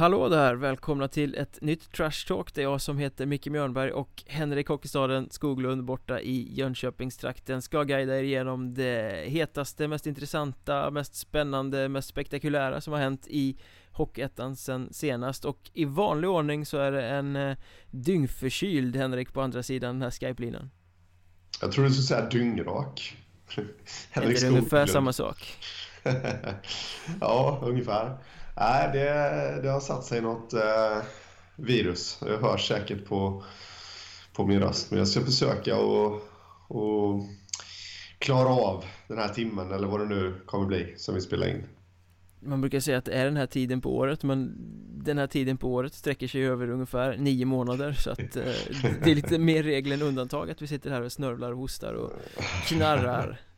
Hallå där! Välkomna till ett nytt Trash Talk. Det är jag som heter Micke Mjörnberg och Henrik Hockeystaden Skoglund borta i Jönköpingstrakten ska guida er igenom det hetaste, mest intressanta, mest spännande, mest spektakulära som har hänt i Hockeyettan sen senast. Och i vanlig ordning så är det en eh, dyngförkyld Henrik på andra sidan den här Skype-linan. Jag tror du skulle säga dyngrak. Henrik Är det ungefär samma sak? ja, ungefär Nej, det, det har satt sig något eh, virus. Jag hörs säkert på, på min röst. Men jag ska försöka att och klara av den här timmen eller vad det nu kommer bli som vi spelar in. Man brukar säga att det är den här tiden på året men den här tiden på året sträcker sig över ungefär nio månader så att eh, det är lite mer regel än undantag att vi sitter här och snörvlar och hostar och knarrar.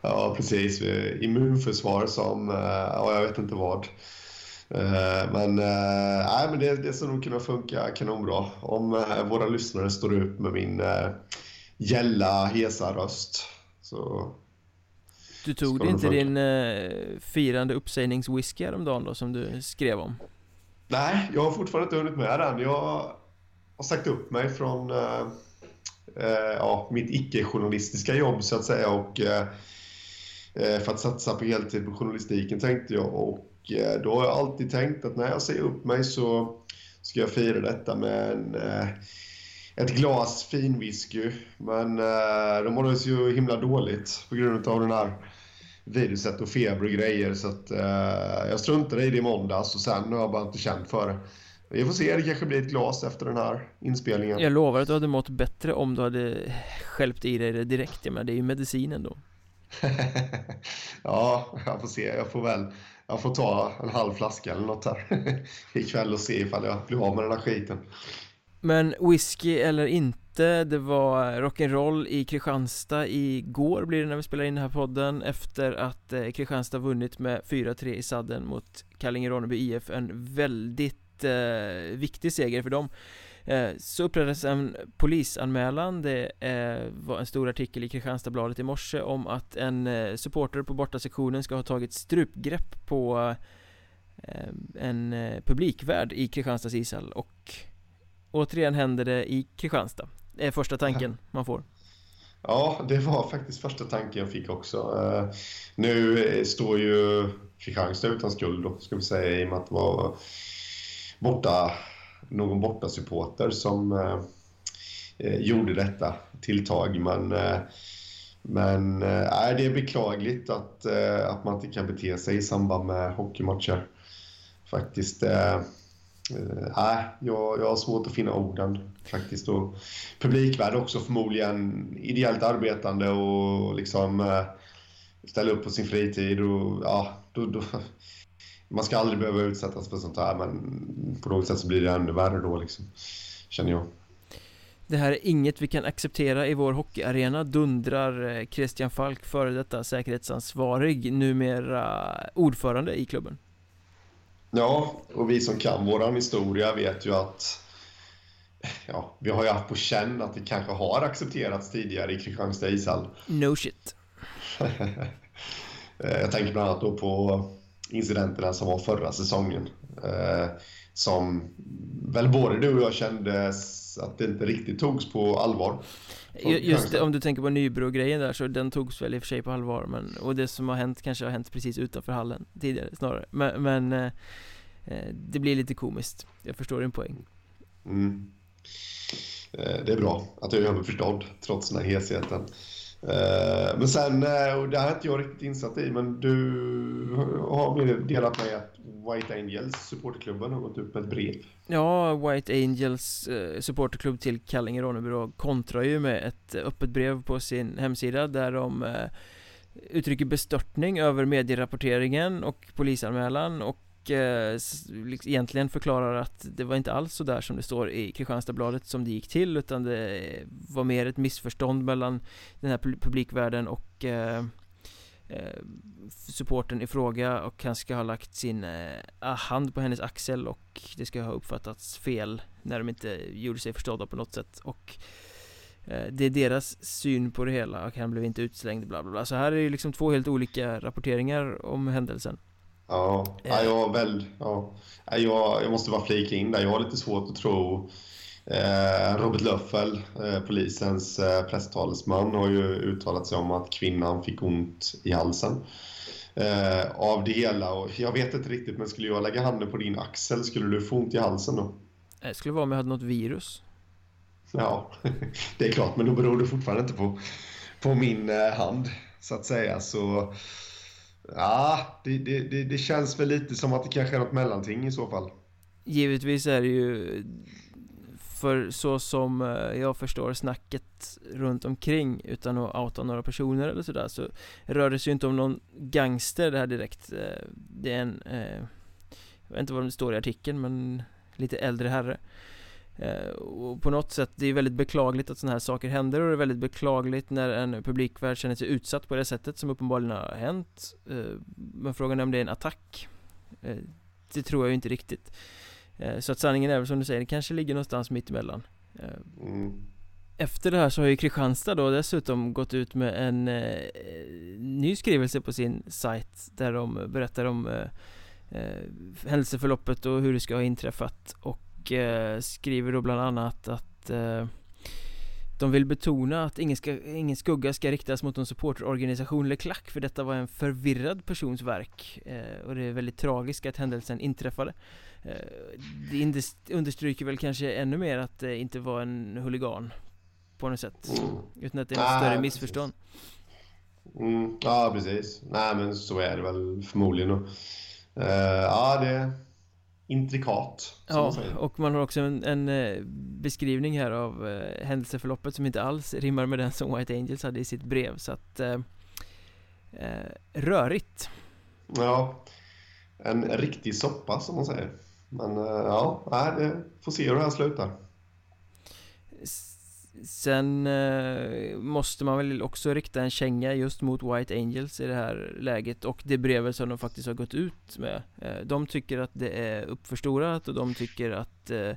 Ja, precis. Immunförsvar som, eh, ja, jag vet inte vad. Eh, men, eh, nej, men det, det ska nog kunna funka kanonbra om eh, våra lyssnare står ut med min gälla, hesa röst. Så du tog det inte din eh, firande uppsägningswhisky häromdagen då som du skrev om? Nej, jag har fortfarande inte hunnit med den. Jag har sagt upp mig från eh, ja, mitt icke-journalistiska jobb så att säga och eh, för att satsa på heltid på journalistiken tänkte jag och Eh, då har jag alltid tänkt att när jag säger upp mig så ska jag fira detta med en, eh, ett glas finwhisky. Men eh, de mådde så himla dåligt på grund av den här viruset och feber och grejer. Så att, jag struntade i det i måndags och sen har jag bara inte känt för det. Vi får se, det kanske blir ett glas efter den här inspelningen. Jag lovar att du hade mått bättre om du hade skälpt i dig det direkt. Jag menar, det är ju medicinen då. ja, jag får se. Jag får väl jag får ta en halv flaska eller något här ikväll och se ifall jag blir av med den här skiten. Men whisky eller inte, det var rock'n'roll i Kristianstad igår blir det när vi spelar in den här podden efter att eh, Kristianstad vunnit med 4-3 i sadden mot Kallinge-Ronneby IF, en väldigt eh, viktig seger för dem. Eh, så upprättades en polisanmälan. Det eh, var en stor artikel i Kristianstadsbladet i morse om att en eh, supporter på bortasektionen ska ha tagit strupgrepp på en publikvärd i Kristianstads ishall. Och återigen händer det i Kristianstad. Det är första tanken man får. Ja, det var faktiskt första tanken jag fick också. Nu står ju Kristianstad utan skuld då, ska vi säga, i och med att det var borta någon bortasupporter som eh, eh gjorde detta tilltag. Men, eh, men eh, det är beklagligt att, eh, att man inte kan bete sig i samband med hockeymatcher. Faktiskt. Eh, eh jag, jag har svårt att finna orden faktiskt. Och publikvärd också förmodligen ideellt arbetande och liksom eh, ställa upp på sin fritid. Och, ja, då, då, man ska aldrig behöva utsättas för sånt här men på något sätt så blir det ännu värre då liksom, känner jag. Det här är inget vi kan acceptera i vår hockeyarena dundrar eh, Christian Falk, före detta säkerhetsansvarig, numera ordförande i klubben. Ja, och vi som kan våran historia vet ju att ja, vi har ju haft på känn att det kanske har accepterats tidigare i Kristianstad ishall. No shit. Eh, jag tänker bland annat då på incidenterna som var förra säsongen. Eh, som väl både du och jag kände att det inte riktigt togs på allvar. Just det, om du tänker på Nybro-grejen där så den togs väl i och för sig på allvar men, Och det som har hänt kanske har hänt precis utanför hallen tidigare snarare Men, men eh, eh det blir lite komiskt Jag förstår din poäng mm. eh, Det är bra att jag är överförstådd trots den här hesheten Eh, men sen, eh, och det här är inte jag riktigt insatt i, men du har delat med att White Angels, supporterklubben, har gått ut med ett brev. Ja, White Angels eh, supporterklubb till Kallinge Ronneby kontrar ju med ett öppet brev på sin hemsida där de eh, uttrycker bestörtning över medierapporteringen och polisanmälan och eh, liksom egentligen förklarar att det var inte alls så där som det står i Kristianstadsbladet som det gick till utan det var mer ett missförstånd mellan den här publikvärlden och eh, eh, supporten i fråga. Och han ska ha lagt sin eh, hand på hennes axel och det ska ha uppfattats fel när de inte gjorde sig förstådda på något sätt. Och eh, det är deras syn på det hela och han blev inte utslängd bla bla bla. Så här är det liksom två helt olika rapporteringar om händelsen. Ja, ja jag väl... Ja. Jag, jag måste bara flika in där. Jag har lite svårt att tro... Eh, Robert Löffel, eh, polisens eh, presstalesman, har ju uttalat sig om att kvinnan fick ont i halsen eh, av det hela. Och jag vet inte riktigt, men skulle jag lägga handen på din axel, skulle du få ont i halsen då? Det skulle vara om jag hade något virus. Ja, det är klart, men då beror det fortfarande inte på, på min eh, hand, så att säga. Så ja, det, det, det, det känns väl lite som att det kanske är något mellanting i så fall. Givetvis är det ju för så som eh, jag förstår snacket runt omkring utan att outa några personer eller sådär så rör det sig ju inte om någon gangster det här direkt eh, Det är en eh, Jag vet inte vad det står i artikeln men lite äldre herre och på något sätt, det är väldigt beklagligt att sådana här saker händer och det är väldigt beklagligt när en publikvärld känner sig utsatt på det sättet som uppenbarligen har hänt. Men frågan är om det är en attack? Det tror jag ju inte riktigt. Eh, så att sanningen är väl som du säger, det kanske ligger någonstans mitt emellan. Eh, mm. Efter det här så har ju Kristianstad då dessutom gått ut med en eh, ny skrivelse på sin sajt Där de berättar om eh, eh, händelseförloppet och hur det ska ha inträffat Och eh, skriver då bland annat att eh, de vill betona att ingen, ska, ingen skugga ska riktas mot någon supporterorganisation eller klack för detta var en förvirrad persons verk eh, och det är väldigt tragiskt att händelsen inträffade. Eh, Det understryker väl kanske ännu mer att det inte var en huligan på något sätt utan att det är ett större missförstånd. Mm, Ja precis, nej men så är det väl förmodligen uh, Ja det intrikat. Ja, man och man har också en, en eh, beskrivning här av eh, händelseförloppet som inte alls rimmar med den som White Angels hade i sitt brev. Så att eh, eh rörigt. Ja, en riktig soppa som man säger. Men ja, det får se hur det här slutar. Sen eh, måste man väl också rikta en känga just mot White Angels i det här läget och det brevet som de faktiskt har gått ut med. Eh, De tycker att det är uppförstorat och de tycker att eh,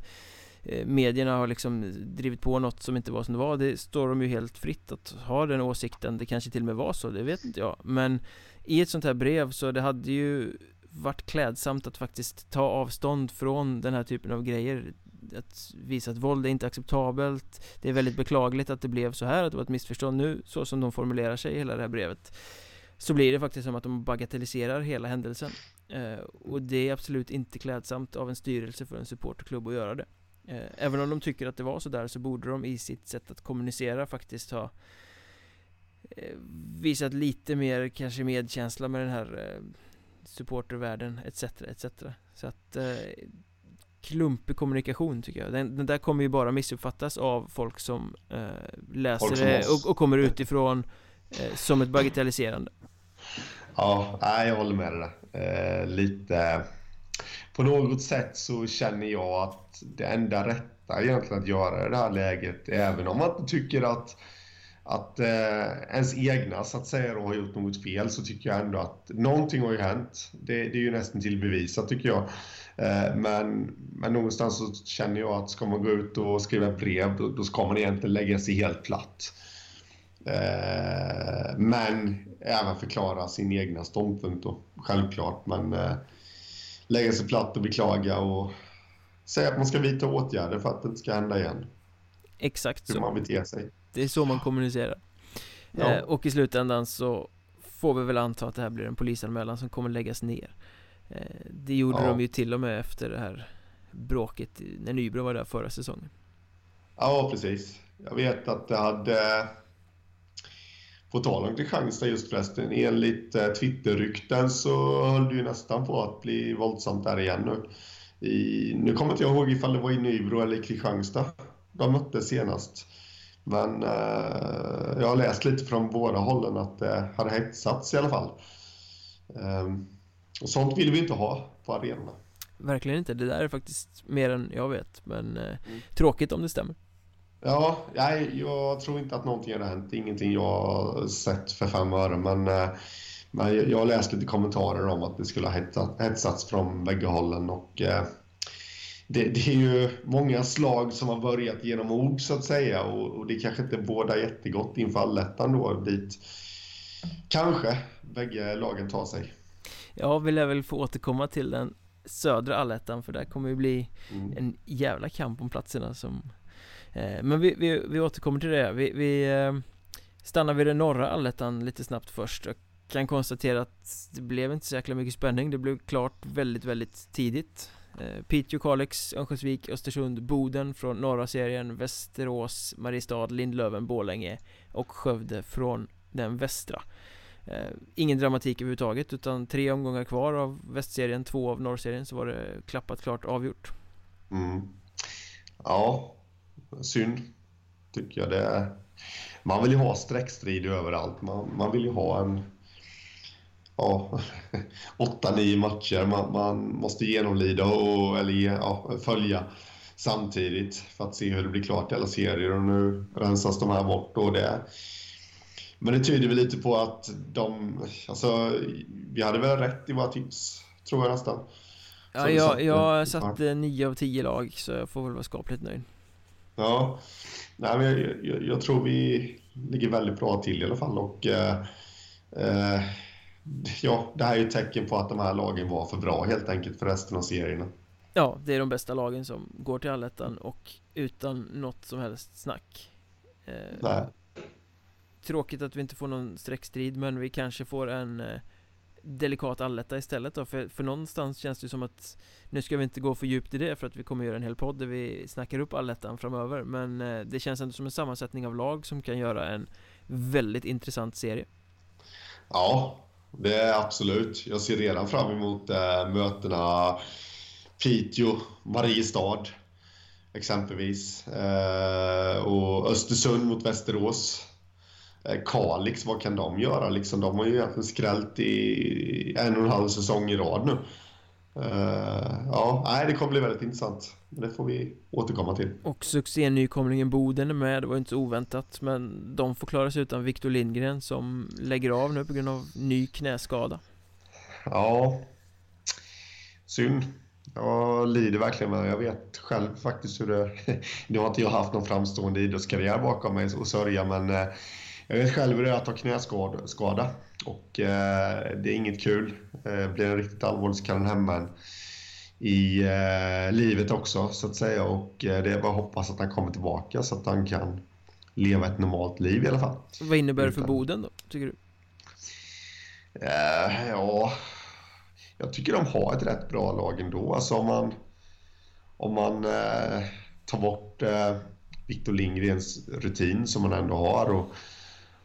eh, medierna har liksom drivit på något som inte var som det var. Det står de ju helt fritt att ha den åsikten. Det kanske till och med var så, det vet inte jag. Men i ett sånt här brev så det hade ju varit klädsamt att faktiskt ta avstånd från den här typen av grejer att visa att våld är inte acceptabelt. Det är väldigt beklagligt att det blev så här, att det var ett missförstånd. Nu Så som de formulerar sig i hela det här brevet Så blir det faktiskt som att de bagatelliserar hela händelsen. Eh, Och det är absolut inte klädsamt av en styrelse för en supporterklubb att göra det. Eh, Även om de tycker att det var så där så borde de i sitt sätt att kommunicera faktiskt ha eh, Visat lite mer kanske medkänsla med den här eh, supportervärlden etc etc Så att eh, klumpig kommunikation tycker jag. Den, den, där kommer ju bara missuppfattas av folk som eh, läser folk som det och, och, kommer utifrån eh, som ett bagatelliserande. Ja, jag håller med dig där. Eh, lite... På något sätt så känner jag att det enda rätta egentligen att göra i det här läget, även om man tycker att att eh, ens egna så att säga då, har gjort något fel så tycker jag ändå att någonting har ju hänt. Det, det är ju nästan till bevisat tycker jag. Eh, men, men någonstans så känner jag att ska man gå ut och skriva ett brev då, då ska man egentligen lägga sig helt platt. Eh, men även förklara sin egna ståndpunkt då, självklart. Men eh, lägga sig platt och beklaga och säga att man ska vidta åtgärder för att det inte ska hända igen. Exakt Hur så. man beter sig. Det är så man kommunicerar. Ja. och i slutändan så får vi väl anta att det här blir en polisanmälan som kommer läggas ner. Eh, det gjorde ja. de ju till och med efter det här bråket när Nybro var där förra säsongen. Ja, precis. Jag vet att det hade... På tal om Kristianstad just förresten, enligt eh, Twitter-rykten så höll det ju nästan på att bli våldsamt där igen nu. I, nu kommer inte jag ihåg ifall det var i Nybro eller Kristianstad de möttes senast. Men eh, jag har läst lite från båda hållen att det hade hetsats i alla fall. Um, och sånt vill vi inte ha på arenorna. Verkligen inte, det där är faktiskt mer än jag vet Men eh, mm. tråkigt om det stämmer Ja, nej, jag tror inte att någonting har hänt Ingenting jag har sett för fem öre Men, eh, men jag har läst lite kommentarer om att det skulle ha hetsats från bägge hållen och det, det, är ju många slag som har börjat genom ord så att säga och, och det kanske inte båda jättegott inför allettan då dit kanske bägge lagen tar sig. Ja, vi lär väl få återkomma till den södra allettan för där kommer ju bli mm. en jävla kamp om platserna som eh, Men vi, vi, vi återkommer till det, vi, vi eh, stannar vid den norra allettan lite snabbt först Jag kan konstatera att det blev inte så jäkla mycket spänning, det blev klart väldigt, väldigt tidigt eh, Piteå, Kalix, Örnsköldsvik, Östersund, Boden från norra serien Västerås, Mariestad, Lindlöven, Borlänge och Skövde från den västra Eh, ingen dramatik överhuvudtaget utan tre omgångar kvar av västserien, två av norrserien så var det klappat klart avgjort. Mm. Ja, synd tycker jag det är. Man vill ju ha sträckstrid överallt. Man, man vill ju ha en ja, 8-9 matcher man, man, måste genomlida och eller, ja, följa samtidigt för att se hur det blir klart i alla serier och nu rensas de här bort och det men det tyder väl lite på att de... Alltså, vi hade väl rätt i våra tips, tror jag nästan. Ja, jag, jag satte 9 av 10 lag, så jag får väl vara skapligt nöjd. Ja, Nej, men jag, jag, jag, tror vi ligger väldigt bra till i alla fall. Och, eh, eh, ja, det här är ju ett tecken på att de här lagen var för bra helt enkelt för resten av serierna. Ja, det är de bästa lagen som går till allettan och utan något som helst snack. Eh, Nej. Tråkigt att vi inte får någon streckstrid men vi kanske får en eh, delikat alletta istället då för, för någonstans känns det som att Nu ska vi inte gå för djupt i det för att vi kommer göra en hel podd där vi snackar upp allettan framöver Men eh, det känns ändå som en sammansättning av lag som kan göra en väldigt intressant serie Ja, det är absolut. Jag ser redan fram emot äh, mötena Piteå, Mariestad exempelvis. Äh, och Östersund mot Västerås. Eh, Kalix, vad kan de göra? Liksom, de har ju egentligen skrällt i en och en halv säsong i rad nu. Uh, ja, nej, det kommer bli väldigt intressant. Det får vi återkomma till. Och succénykomlingen Boden är med, det var inte så oväntat. Men de får klara sig utan Victor Lindgren som lägger av nu på grund av ny knäskada. Ja, synd. Jag lider verkligen med Jag vet själv faktiskt hur det... Nu har inte jag haft någon framstående idrottskarriär bakom mig och sörja, men eh, jag vet själv hur det är att ha knäskada och eh, det är inget kul. Eh, blir den riktigt allvarlig så kan den hämma en i eh, livet också så att säga och eh, det är bara att hoppas att han kommer tillbaka så att han kan leva ett normalt liv i alla fall. Vad innebär det för Boden då, tycker du? Eh, ja, jag tycker de har ett rätt bra lag ändå. Alltså om man, om man eh, tar bort Victor Lindgrens rutin som man ändå har och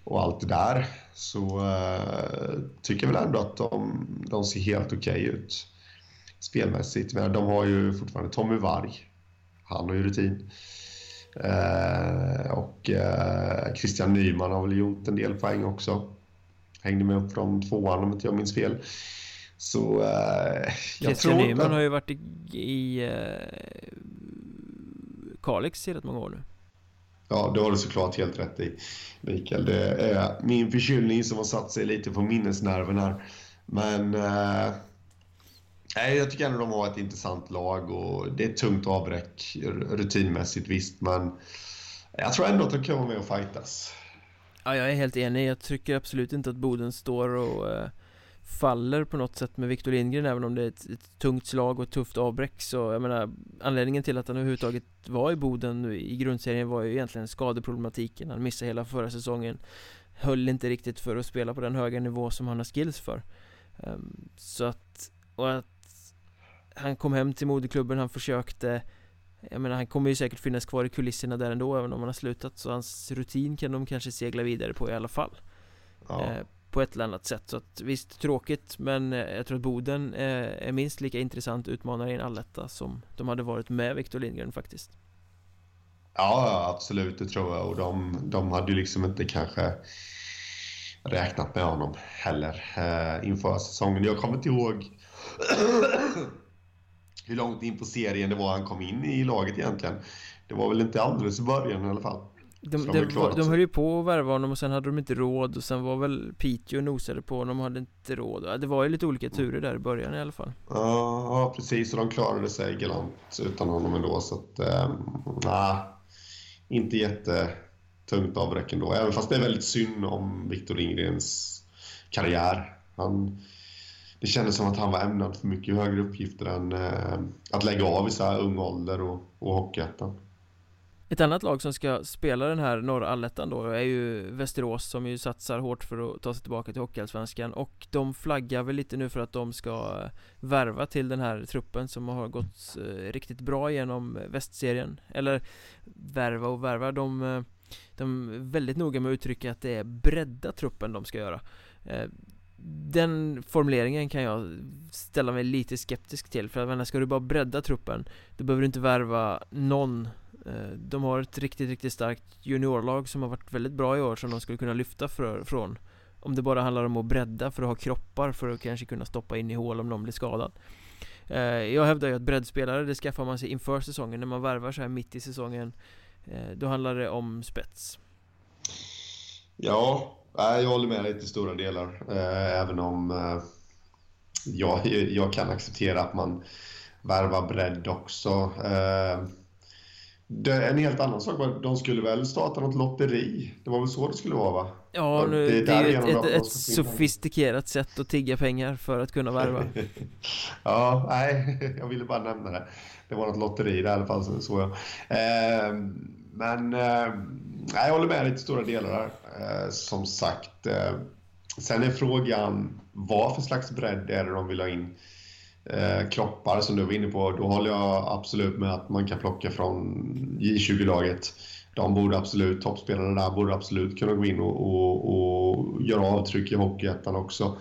och allt det där så uh, tycker jag väl ändå att de, de ser helt okej okay ut spelmässigt. Men de har ju fortfarande Tommy Varg. Han har ju rutin. Uh, och uh, Christian Nyman har väl gjort en del poäng också. Hängde med upp från tvåan om inte jag minns fel. Så jag Christian tror Nyman har ju varit i, i Kalix i rätt många år nu. Ja, det har du såklart helt rätt i, Mikael. Det är min förkylning som har satt sig lite på minnesnerven här. Men eh, jag tycker ändå de har ett intressant lag och det är ett tungt avbräck rutinmässigt visst, men jag tror ändå att de kan vara med och fightas. Ja, jag är helt enig. Jag tycker absolut inte att Boden står och eh, faller på något sätt med Victor Lindgren även om det är ett, ett, tungt slag och ett tufft avbräck så jag menar Anledningen till att han överhuvudtaget var i Boden i grundserien var ju egentligen skadeproblematiken. Han missade hela förra säsongen Höll inte riktigt för att spela på den höga nivå som han har skills för. Um, Så att, och att Han kom hem till moderklubben, han försökte jag menar han kommer ju säkert finnas kvar i kulisserna där ändå även om han har slutat så hans rutin kan de kanske segla vidare på i alla fall. Ja på ett eller annat sätt så att visst tråkigt men eh, jag tror att Boden eh, är minst lika intressant utmanare i en alletta som de hade varit med Victor Lindgren faktiskt. Ja, absolut, det tror jag och de, de hade ju liksom inte kanske räknat med honom heller eh, inför säsongen. Jag kommer inte ihåg hur långt in på serien det var han kom in i laget egentligen. Det var väl inte alldeles i början i alla fall. De, de, de, de höll ju på att värva honom och sen hade de inte råd och sen var väl Piteå nosade på honom och hade inte råd. Det var ju lite olika turer där i början i alla fall. Ja, precis. Och de klarade sig galant utan honom ändå så att eh, inte jättetungt avbräck ändå. Även fast det är väldigt synd om Victor Lindgrens karriär. Han det kändes som att han var ämnad för mycket högre uppgifter än eh, att lägga av i så här ung ålder och, och Hockeyettan. Ett annat lag som ska spela den här norra allettan då är ju Västerås som ju satsar hårt för att ta sig tillbaka till Hockeyallsvenskan och de flaggar väl lite nu för att de ska eh, värva till den här truppen som har gått eh, riktigt bra genom västserien. Eller värva och värva de, eh, de är väldigt noga med att uttrycka att det är bredda truppen de ska göra. Eh, den formuleringen kan jag ställa mig lite skeptisk till för att ska du bara bredda truppen Då behöver du inte värva någon Eh, de har ett riktigt, riktigt starkt juniorlag som har varit väldigt bra i år som de skulle kunna lyfta för, från. Om det bara handlar om att bredda för att ha kroppar för att kanske kunna stoppa in i hål om någon blir skadad. Eh, jag hävdar ju att breddspelare, det skaffar man sig inför säsongen. När man värvar så här mitt i säsongen eh, Då handlar det om spets. Ja, jag håller med dig till stora delar. Även om jag, jag kan acceptera att man värvar bredd också det är en helt annan sak. De skulle väl starta något lotteri? Det var väl så det skulle vara va? Ja, nu, det, det är ett, ett, ett sofistikerat sätt att tigga pengar för att kunna värva. ja, nej, jag ville bara nämna det. Det var något lotteri i alla fall, så jag. Eh, men eh, jag håller med dig till stora delar där. Eh, som sagt. Eh, sen är frågan vad för slags bredd är det de vill ha in? Eh, kroppar som du var inne på, då håller jag absolut med att man kan plocka från J20-laget. De borde absolut, toppspelarna där borde absolut kunna gå in och, och, och göra avtryck i Hockeyettan också.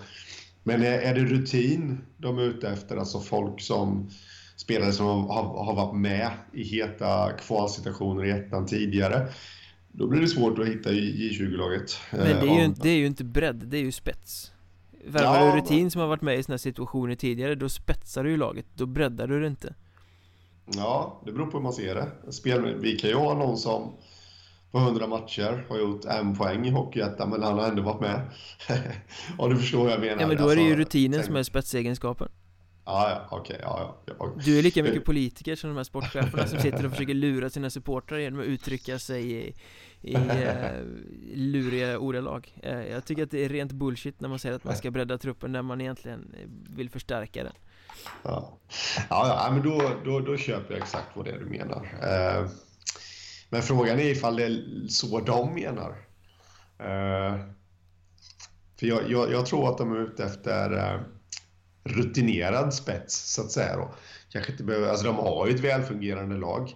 Men är, är det rutin de är ute efter, alltså folk som spelare som har, har varit med i heta kvalsituationer i ettan tidigare, då blir det svårt att hitta i J20-laget. Men det är, ju, det är ju inte bredd, det är ju spets. Värvar ja, rutin som har varit med i sådana situationer tidigare, då spetsar du ju laget, då breddar du det inte. Ja, det beror på hur man ser det. Spel, Vi kan ju ha någon som på 100 matcher har gjort en poäng i Hockeyettan, men han har ändå varit med. Om du förstår vad jag menar. Ja men då är det ju alltså, rutinen sen... som är spetsegenskapen Ja, ja, okej, ja, ja, Du är lika mycket politiker som de här sportcheferna som sitter och försöker lura sina supportrar genom att uttrycka sig i, i eh, luriga ordalag. Eh, Jag tycker att det är rent bullshit när man säger att man ska bredda truppen när man egentligen vill förstärka den. Ja, ja, men då, då, då köper jag exakt vad det är du menar. Eh, Men frågan är ifall det är så de menar. Eh, För jag, jag, jag, tror att de är ute efter eh, rutinerad spets, så att säga. Då. Kanske inte behöver, alltså de har ju ett välfungerande lag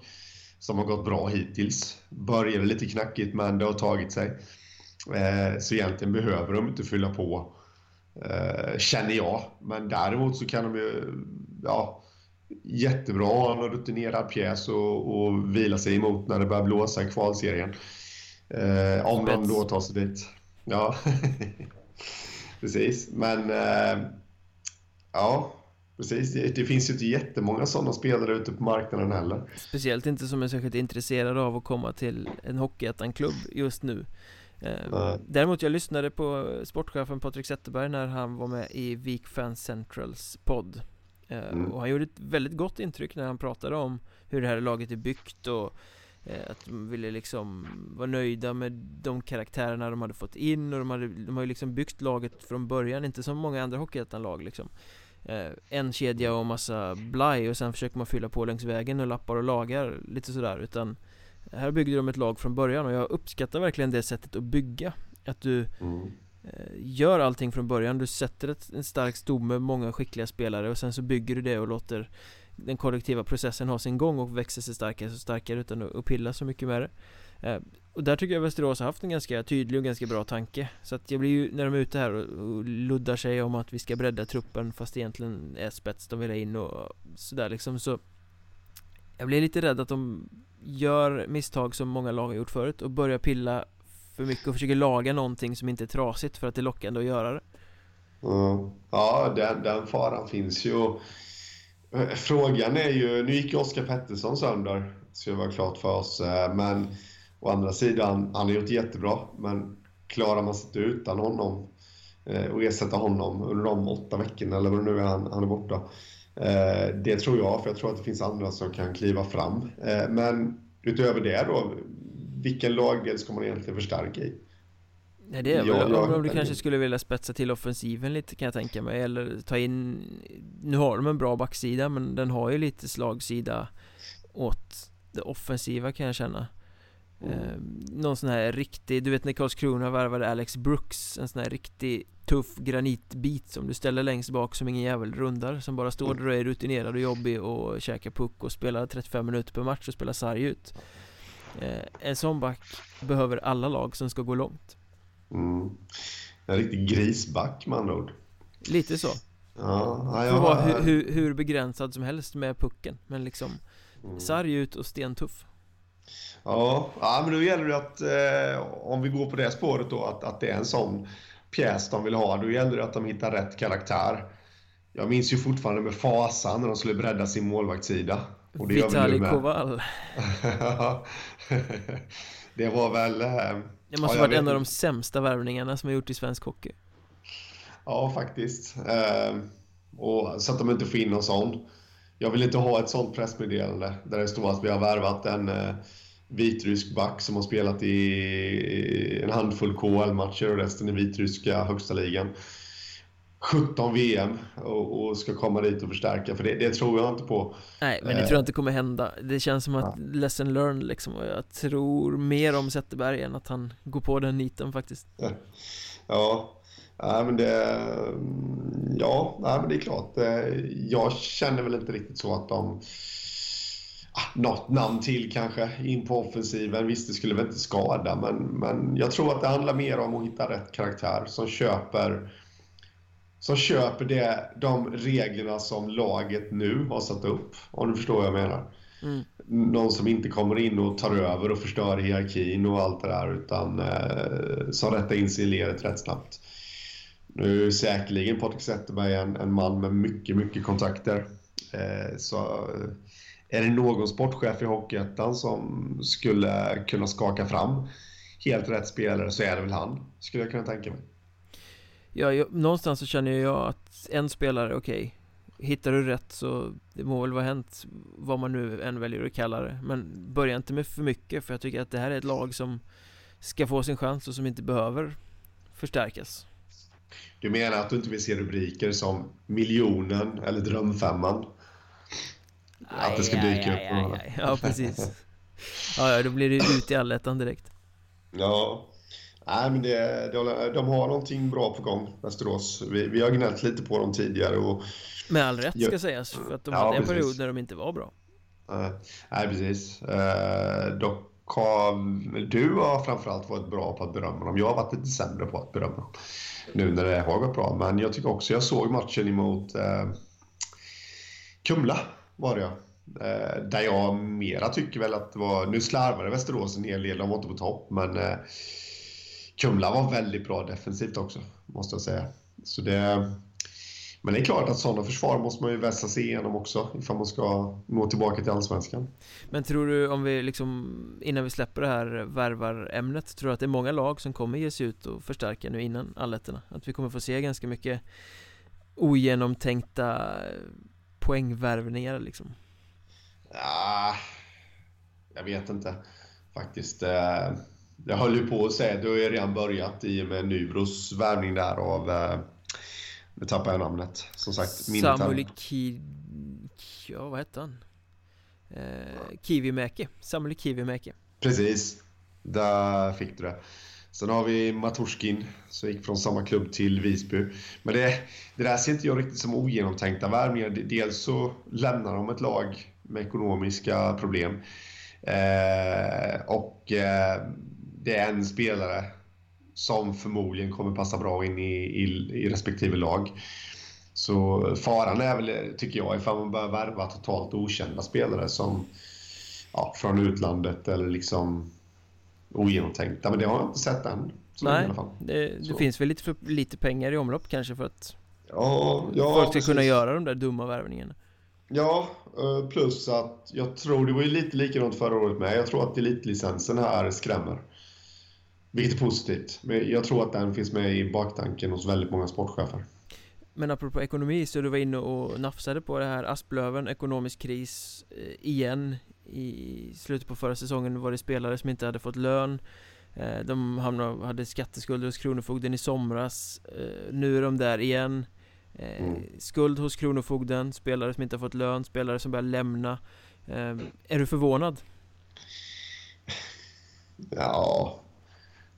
som har gått bra hittills. Började lite knackigt, men det har tagit sig. Eh, så egentligen behöver de inte fylla på, eh, känner jag. Men däremot så kan de ju, ja, jättebra ha en rutinerad pjäs och, och vila sig emot när det börjar blåsa i kvalserien. Eh, om de då tar sig dit. Ja, precis. Men eh, ja, Precis, det, det, finns ju inte jättemånga sådana spelare ute på marknaden heller. Speciellt inte som är särskilt intresserade av att komma till en Hockeyettan-klubb just nu. Eh, Däremot jag lyssnade på sportchefen Patrik Zetterberg när han var med i Vik Fan Centrals podd. Eh, mm. Och han gjorde ett väldigt gott intryck när han pratade om hur det här laget är byggt och att de ville liksom vara nöjda med de karaktärerna de hade fått in och de, hade, de har ju liksom byggt laget från början, inte som många andra Hockeyettan-lag liksom. Eh, en kedja och massa blaj och sen försöker man fylla på längs vägen och lappar och lagar lite sådär. Utan här byggde de ett lag från början och jag uppskattar verkligen det sättet att bygga. Att du mm. eh, gör allting från början, du sätter ett, en stark stomme, många skickliga spelare och sen så bygger du det och låter den kollektiva processen har sin gång och växer sig starkare och starkare utan att pilla så mycket med det eh, och där tycker jag Västerås har haft en ganska tydlig och ganska bra tanke. Så att jag blir ju, när de är ute här och, luddar sig om att vi ska bredda truppen fast egentligen är spets de vill ha in och sådär liksom så Jag blir lite rädd att de gör misstag som många lag har gjort förut och börjar pilla för mycket och försöker laga någonting som inte är trasigt för att det är lockande att göra det. Mm. Ja, den, den faran finns ju. Eh, frågan är ju, nu gick ju Oskar Pettersson sönder, så det var klart för oss, eh, men Å andra sidan, han har gjort jättebra, men klarar man sig inte utan honom eh, och ersätta honom under de åtta veckorna eller vad det nu är han, han är borta. Det tror jag, för jag tror att det finns andra som kan kliva fram. Men utöver det då, vilken lagdel ska man egentligen förstärka i? Nej det är ja, väl om, om du kanske skulle vilja spetsa till offensiven lite kan jag tänka mig. Eller ta in Nu har de en bra backsida men den har ju lite slagsida Åt det offensiva kan jag känna. Mm. eh, Någon sån här riktig Du vet när Karlskrona värvade Alex Brooks En sån här riktig tuff granitbit som du ställer längst bak som ingen jävel rundar Som bara står där och är rutinerad och jobbig och käkar puck och spelar 35 minuter per match och spelar sarg ut. Eh, En sån back behöver alla lag som ska gå långt Mm. En riktig grisback med andra ord. Lite så. Ja, ja, vara hur, hur, hur, begränsad som helst med pucken. Men liksom mm. sarg ut och stentuff. Ja, ja, men då gäller det att eh, om vi går på det spåret då att, att det är en sån pjäs de vill ha. Då gäller det att de hittar rätt karaktär. Jag minns ju fortfarande med fasa när de skulle bredda sin målvaktssida. Vitali Koval. det var väl... Eh, det måste ja, varit en av de sämsta värvningarna som har gjort i svensk hockey. Ja, faktiskt. Eh, och, så att de inte får in någon sån. Jag vill inte ha ett sånt pressmeddelande där det står att vi har värvat en eh, vitrysk back som har spelat i en handfull KL-matcher och resten i vitryska högsta ligan. 17 VM och, och, ska komma dit och förstärka för det, det, tror jag inte på. Nej men det tror jag inte kommer hända. Det känns som att ja. lesson learned liksom och jag tror mer om Zetterberg än att han går på den niten faktiskt. Ja Ja men det Ja, nej, men det är klart. Jag känner väl inte riktigt så att de ah, något namn till kanske in på offensiven. Visst, det skulle väl inte skada, men, men jag tror att det handlar mer om att hitta rätt karaktär som köper som köper det, de reglerna som laget nu har satt upp. Om du förstår vad jag menar. Mm. Någon som inte kommer in och tar över och förstör hierarkin och allt det där utan eh, som rättar in sig i ledet rätt snabbt. Nu är säkerligen Patrik Zetterberg en, en man med mycket, mycket kontakter. Eh, så eh, är det någon sportchef i Hockeyettan som skulle kunna skaka fram helt rätt spelare så är det väl han, skulle jag kunna tänka mig. Ja, jag, någonstans så känner jag att en spelare, okej okay, Hittar du rätt så det må väl vara hänt vad man nu än väljer att kalla det. Men börja inte med för mycket för jag tycker att det här är ett lag som ska få sin chans och som inte behöver förstärkas. Du menar att du inte vill se rubriker som miljonen eller drömfemman? Aj, att det ska dyka upp? Aj, Ja, precis. Ja, ja, då blir det ut i allettan direkt. Ja Nej, men det, de har någonting bra på gång, Västerås. Vi, vi har gnällt lite på dem tidigare. Och, Med all rätt ska sägas, för att de ja, hade en period när de inte var bra. Nej, precis. Uh, dock har du har framförallt varit bra på att berömma dem. Jag har varit lite sämre på att berömma dem. Nu när det har gått bra. Men jag tycker också jag såg matchen emot uh, Kumla, var det jag. där jag mera tycker väl att det var... Nu slarvade Västerås en hel del, de var inte på topp, men Kumla var väldigt bra defensivt också, måste jag säga. Så det, men det är klart att sådana försvar måste man ju vässa sig igenom också ifall man ska nå tillbaka till Allsvenskan. Men tror du, om vi liksom, innan vi släpper det här värvarämnet, tror du att det är många lag som kommer ge sig ut och förstärka nu innan allettorna? Att vi kommer få se ganska mycket ogenomtänkta poängvärvningar liksom? Ja, jag vet inte faktiskt. Eh, jag höll ju på att säga, det har ju redan börjat i och med Nybros värvning där av... Eh, nu tappar jag namnet. Som sagt, Samuel Ki... Ja, vad hette han? Eh, Kivimäki. Samuel Kivimäki. Precis. Där fick du det. Sen har vi Maturskin som gick från samma klubb till Visby. Men det, det där ser inte jag riktigt som ogenomtänkta värvningar. Dels så lämnar de ett lag med ekonomiska problem. Eh, och eh, det är en spelare som förmodligen kommer passa bra in i, i, i respektive lag. Så faran är väl, tycker jag, ifall man börjar värva totalt okända spelare som ja, från utlandet eller liksom ogenomtänkta. Men det har jag inte sett än. Nej, det, det finns väl lite, för, lite pengar i omlopp kanske för att ja, ja, folk ska precis. kunna göra de där dumma värvningarna. Ja, eh, plus att jag tror det var ju lite likadant förra året med. Jag tror att elitlicensen här skrämmer. Vilket är positivt. Men jag tror att den finns med i baktanken hos väldigt många sportchefer. Men apropå ekonomi, så du var inne och nafsade på det här Asplöven, ekonomisk kris eh, igen I slutet på förra säsongen var det spelare som inte hade fått lön Eh, de hamnade, hade skatteskulder hos Kronofogden i somras eh, Nu är de där igen mm. Skuld hos Kronofogden, spelare som inte har fått lön, spelare som börjar lämna Är du förvånad? Ja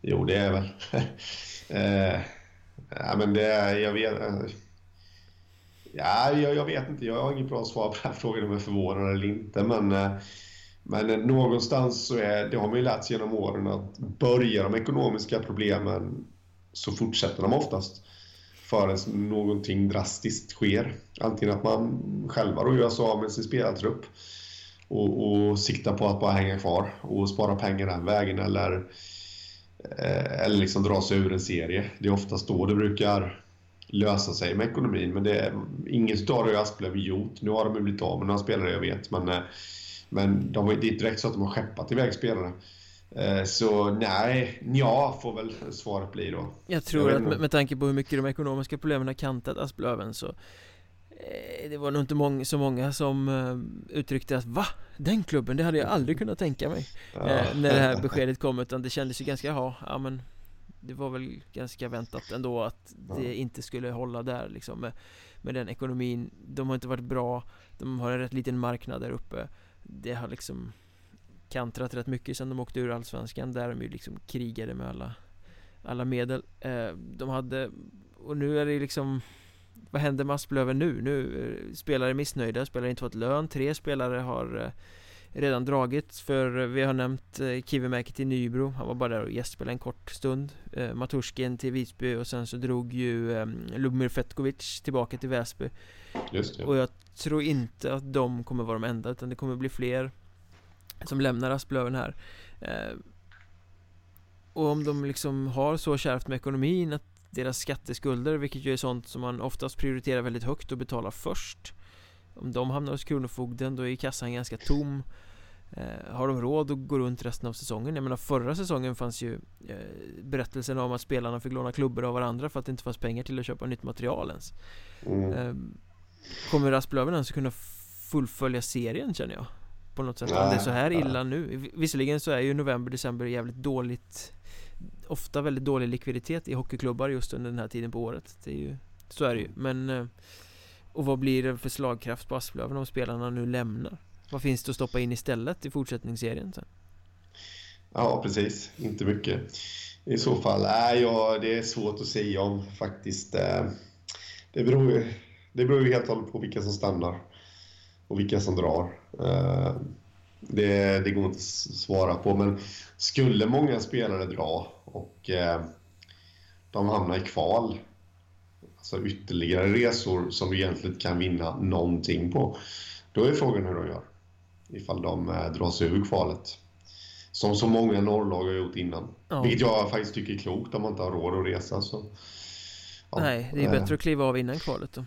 Jo det är väl. Eh, ja men det, jag vet eh, Ja, jag, jag, vet inte, jag har inget bra svar på den här frågan om jag är förvånad eller inte men eh, men någonstans så är, det har man ju lärt sig genom åren att börjar de ekonomiska problemen så fortsätter de oftast. Förrän någonting drastiskt sker. Antingen att man själva då gör sig av med sin spelartrupp och, och siktar på att bara hänga kvar och spara pengar den vägen eller, eller liksom dra sig ur en serie. Det är oftast då det brukar lösa sig med ekonomin men det är, inget av det har Asplöv gjort. Nu har de blivit av med några spelare jag vet men eh, men de, det är inte direkt så att de har skeppat iväg spelare. Eh, så nej, ja får väl svaret bli då. Jag tror jag att med, med tanke på hur mycket de ekonomiska problemen har kantat Asplöven så eh, det var nog inte många, så många som uh, uttryckte att Va? Den klubben? Det hade jag aldrig kunnat tänka mig ja. uh, När det här beskedet kom utan det kändes ju ganska, ja, ja men Det var väl ganska väntat ändå att det ja. inte skulle hålla där liksom med, med den ekonomin De har inte varit bra De har en rätt liten marknad där uppe det har liksom kantrat rätt mycket sen de åkte ur Allsvenskan där de ju liksom krigade med alla alla medel eh, de hade och nu är det liksom vad händer med Asplöven nu? Nu eh, spelare missnöjda, spelare inte fått lön, tre spelare har eh, redan dragit för vi har nämnt eh, Kivimäki till Nybro. Han var bara där och gästspelade en kort stund. Eh, Maturskin till Visby och sen så drog ju eh, Lubomir Fetkovic tillbaka till Väsby. Just det. Och jag tror inte att de kommer vara de enda utan det kommer bli fler Som lämnar Asplöven här. Eh, Och om de liksom har så kärvt med ekonomin att deras skatteskulder, vilket ju är sånt som man oftast prioriterar väldigt högt och betalar först om de hamnar hos Kronofogden då är kassan ganska tom eh, Har de råd att gå runt resten av säsongen? Jag menar förra säsongen fanns ju eh, Berättelsen om att spelarna fick låna klubbor av varandra för att det inte fanns pengar till att köpa nytt material ens mm. eh, Kommer Asplöven ens kunna fullfölja serien känner jag? På något sätt, om det är så här illa nu Visserligen så är ju november, december jävligt dåligt Ofta väldigt dålig likviditet i hockeyklubbar just under den här tiden på året Det är ju Så är det ju, men eh, och vad blir det för slagkraft på Asplöven om spelarna nu lämnar? Vad finns det att stoppa in istället i fortsättningsserien sen? Ja, precis. Inte mycket. I så fall, nej, ja, det är svårt att säga om faktiskt. Eh, det beror ju, det beror ju helt och hållet på vilka som stannar och vilka som drar. Eh, det, det går inte att svara på, men skulle många spelare dra och eh, de hamnar i kval alltså ytterligare resor som du egentligen kan vinna någonting på. Då är frågan hur de gör. Ifall de eh, drar sig ur kvalet. Som så många norrlag har gjort innan. Ja. Vilket jag faktiskt tycker är klokt om man inte har råd att resa. Så, ja. Nej, det är bättre att kliva av innan kvalet då.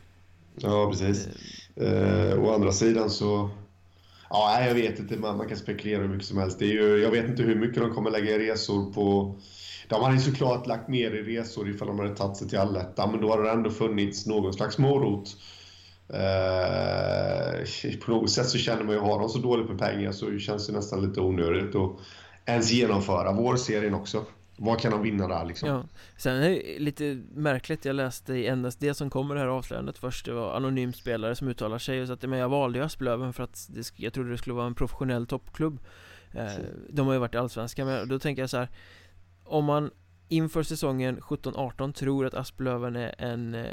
Ja, precis. Eh, å andra sidan så... Ja, jag vet inte, man, man kan spekulera hur mycket som helst. Det är ju, jag vet inte hur mycket de kommer lägga resor på de hade såklart lagt mer i resor ifall de hade tagit sig till allettan, men då hade det ändå funnits någon slags morot. Eh, på något sätt så känner man ju, har de så dåligt med pengar så känns det nästan lite onödigt att ens genomföra vårserien också. Vad kan de vinna där liksom? Ja. Sen är det lite märkligt, jag läste i NSD som kommer det här avslöjandet först Det var anonym spelare som uttalar sig och sa att men jag valde Asplöven för att det, jag trodde det skulle vara en professionell toppklubb eh, De har ju varit i Allsvenskan, men då tänker jag så här om man inför säsongen 17-18 tror att Asplöven är en eh,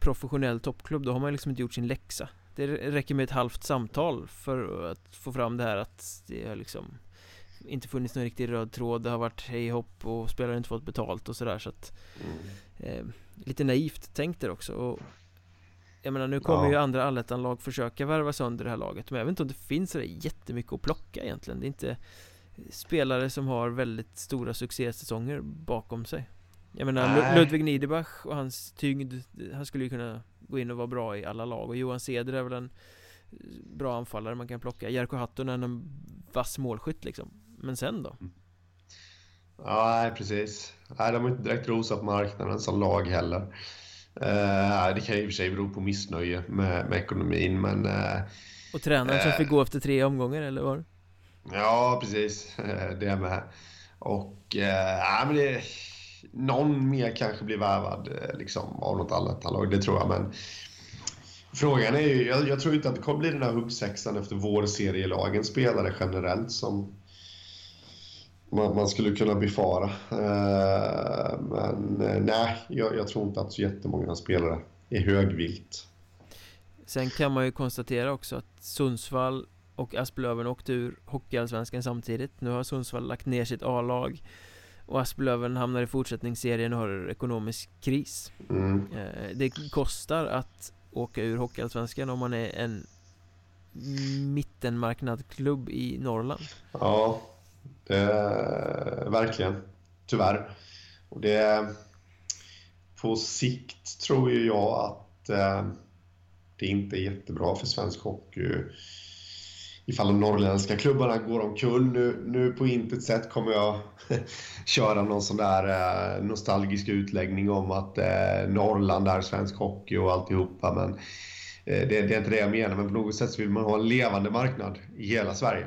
professionell toppklubb Då har man liksom inte gjort sin läxa Det räcker med ett halvt samtal för att få fram det här att det har liksom inte funnits någon riktig röd tråd Det har varit hej hopp och spelare inte fått betalt och sådär så att mm. eh, Lite naivt tänkt där också och Jag menar nu kommer ja. ju andra allettan-lag försöka värva sönder det här laget Men jag vet inte om det finns sådär jättemycket att plocka egentligen Det är inte spelare som har väldigt stora succésäsonger bakom sig Jag menar Nej. Ludvig Niederbach och hans tyngd Han skulle ju kunna gå in och vara bra i alla lag och Johan Ceder är väl en Bra anfallare man kan plocka Jerko Hattunen är en vass målskytt liksom Men sen då? Mm. Ja, nej precis Nej, de har inte direkt rosat marknaden som lag heller uh, Det kan ju i och för sig bero på missnöje med, med ekonomin men uh, Och tränaren som fick gå efter tre omgångar eller vad? Ja, precis. Eh, det med. Och äh, men det, någon mer kanske blir värvad eh, liksom, av något annat det tror jag. Men frågan är ju, jag, jag tror inte att det kommer bli den här huggsexan efter vår serielagen spelare generellt som man, man skulle kunna befara. Äh, men nej, jag, jag, tror inte att så jättemånga spelare är högvilt. Sen kan man ju konstatera också att Sundsvall och Asplöven åkte ur Hockeyallsvenskan samtidigt. Nu har Sundsvall lagt ner sitt A-lag och Asplöven hamnar i fortsättningsserien och har ekonomisk kris. Mm. Eh, det kostar att åka ur Hockeyallsvenskan om man är en mittenmarknadsklubb i Norrland. Ja, det, verkligen. Tyvärr. Och det, på sikt tror ju jag att eh, det inte är jättebra för svensk hockey ifall de norrländska klubbarna går omkull. Nu, nu på intet sätt kommer jag köra någon sån där eh, nostalgisk utläggning om att eh, Norrland är svensk hockey och alltihopa. Men eh, det, det är inte det jag menar, men på något sätt så vill man ha en levande marknad i hela Sverige.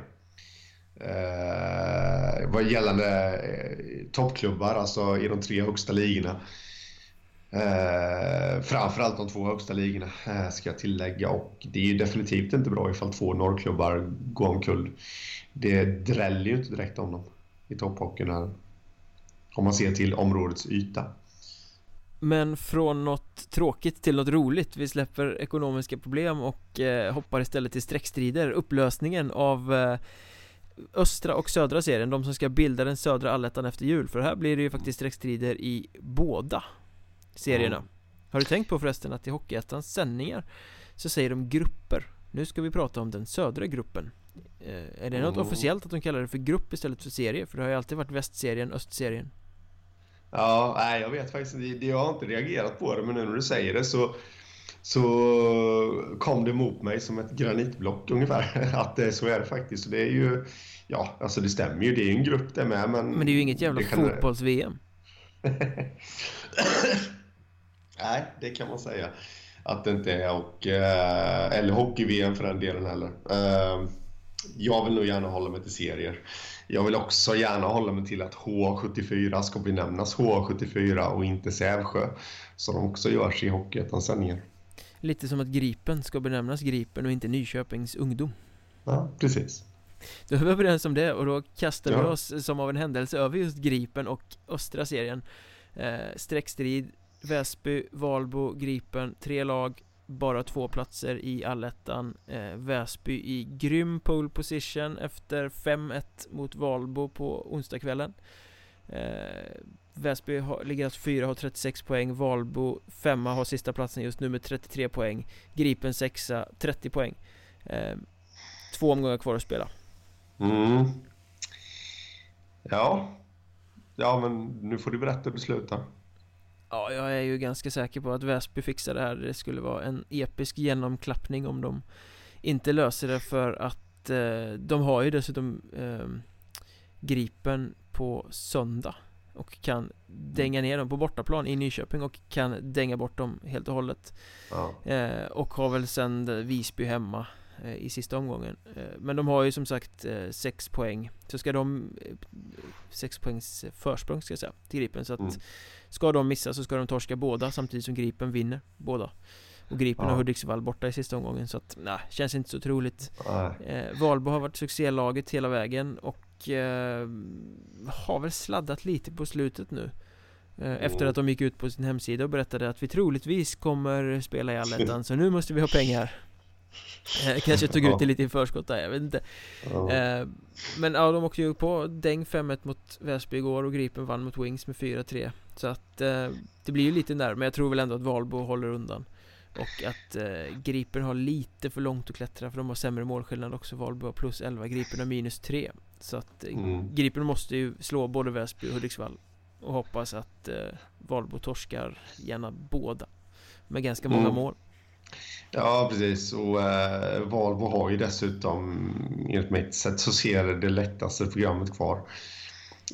Eh, vad gällande eh, toppklubbar, alltså i de tre högsta ligorna. Eh, framförallt de två högsta ligorna eh, ska jag tillägga. Och det är ju definitivt inte bra ifall två norrklubbar går omkull. Det dräller ju inte direkt om dem i topphockeyn här om man ser till områdets yta. Men från något tråkigt till något roligt. Vi släpper ekonomiska problem och eh, hoppar istället till streckstrider. Upplösningen av eh, östra och södra serien. De som ska bilda den södra allettan efter jul. För här blir det ju faktiskt streckstrider i båda serierna mm. Har du tänkt på förresten att i Hockeyettans sändningar Så säger de grupper Nu ska vi prata om den södra gruppen eh, Är det något mm. officiellt att de kallar det för grupp istället för serie? För det har ju alltid varit västserien, östserien Ja, nej jag vet faktiskt inte Jag har inte reagerat på det men nu när du säger det så så kom det mot mig som ett granitblock ungefär. Att det, så är det faktiskt. Så det är ju, ja, alltså det stämmer ju. Det är ju en grupp det med. Men, men det är ju inget jävla fotbolls-VM. Nej, det kan man säga att det inte är. Och, eh, eller hockey-VM för den delen heller. Eh, jag vill nog gärna hålla mig till serier. Jag vill också gärna hålla mig till att H74 ska benämnas H74 och inte Sävsjö. Som de också görs i Hockeyettan-sändningen. Lite som att Gripen ska benämnas Gripen och inte Nyköpings ungdom. Ja, precis. Då är vi överens om det och då kastar ja. vi oss som av en händelse över just Gripen och östra serien. Eh, streckstrid Väsby, Valbo, Gripen, tre lag Bara två platser i allettan. Eh, Väsby i grym pole position efter 5-1 mot Valbo på onsdagskvällen. Eh, Väsby har, ligger alltså fyra, har 36 poäng. Valbo femma, har sista platsen just nu med 33 poäng. Gripen sexa, 30 poäng. Eh, Två omgångar kvar att spela. Mm. Ja. Ja men nu får du berätta beslutet Ja, jag är ju ganska säker på att Väsby fixar det här. Det skulle vara en episk genomklappning om de inte löser det för att eh, de har ju dessutom eh, Gripen på söndag och kan dänga ner dem på bortaplan i Nyköping och kan dänga bort dem helt och hållet. Ja. eh, Och har väl sen Visby hemma i sista omgången. Eh, Men de har ju som sagt eh, sex poäng. Så ska de Sex poängs försprång ska jag säga till Gripen. Så att mm. Ska de missa så ska de torska båda samtidigt som Gripen vinner båda. Och Gripen ja. har Hudiksvall borta i sista omgången. Så att nej, känns inte så troligt eh, Valbo har varit succélaget hela vägen och eh, har väl sladdat lite på slutet nu. Eh, Efter mm. att de gick ut på sin hemsida och berättade att vi troligtvis kommer spela i Allettan så nu måste vi ha pengar. Eh, kanske tog ut det lite i förskott där, jag vet inte. Eh, Men ja, de åkte ju på Däng 5-1 mot Väsby igår och Gripen vann mot Wings med 4-3 Så att eh, det blir ju lite där, men jag tror väl ändå att Valbo håller undan. Och att eh, Gripen har lite för långt att klättra för de har sämre målskillnad också. Valbo har plus 11, Gripen har minus 3 Så att eh, mm. Gripen måste ju slå både Väsby och Hudiksvall. Och hoppas att eh, Valbo torskar gärna båda Med ganska många mm. mål Ja, precis. Och eh, Valvo har ju dessutom, enligt mitt sätt så ser det, det lättaste programmet kvar.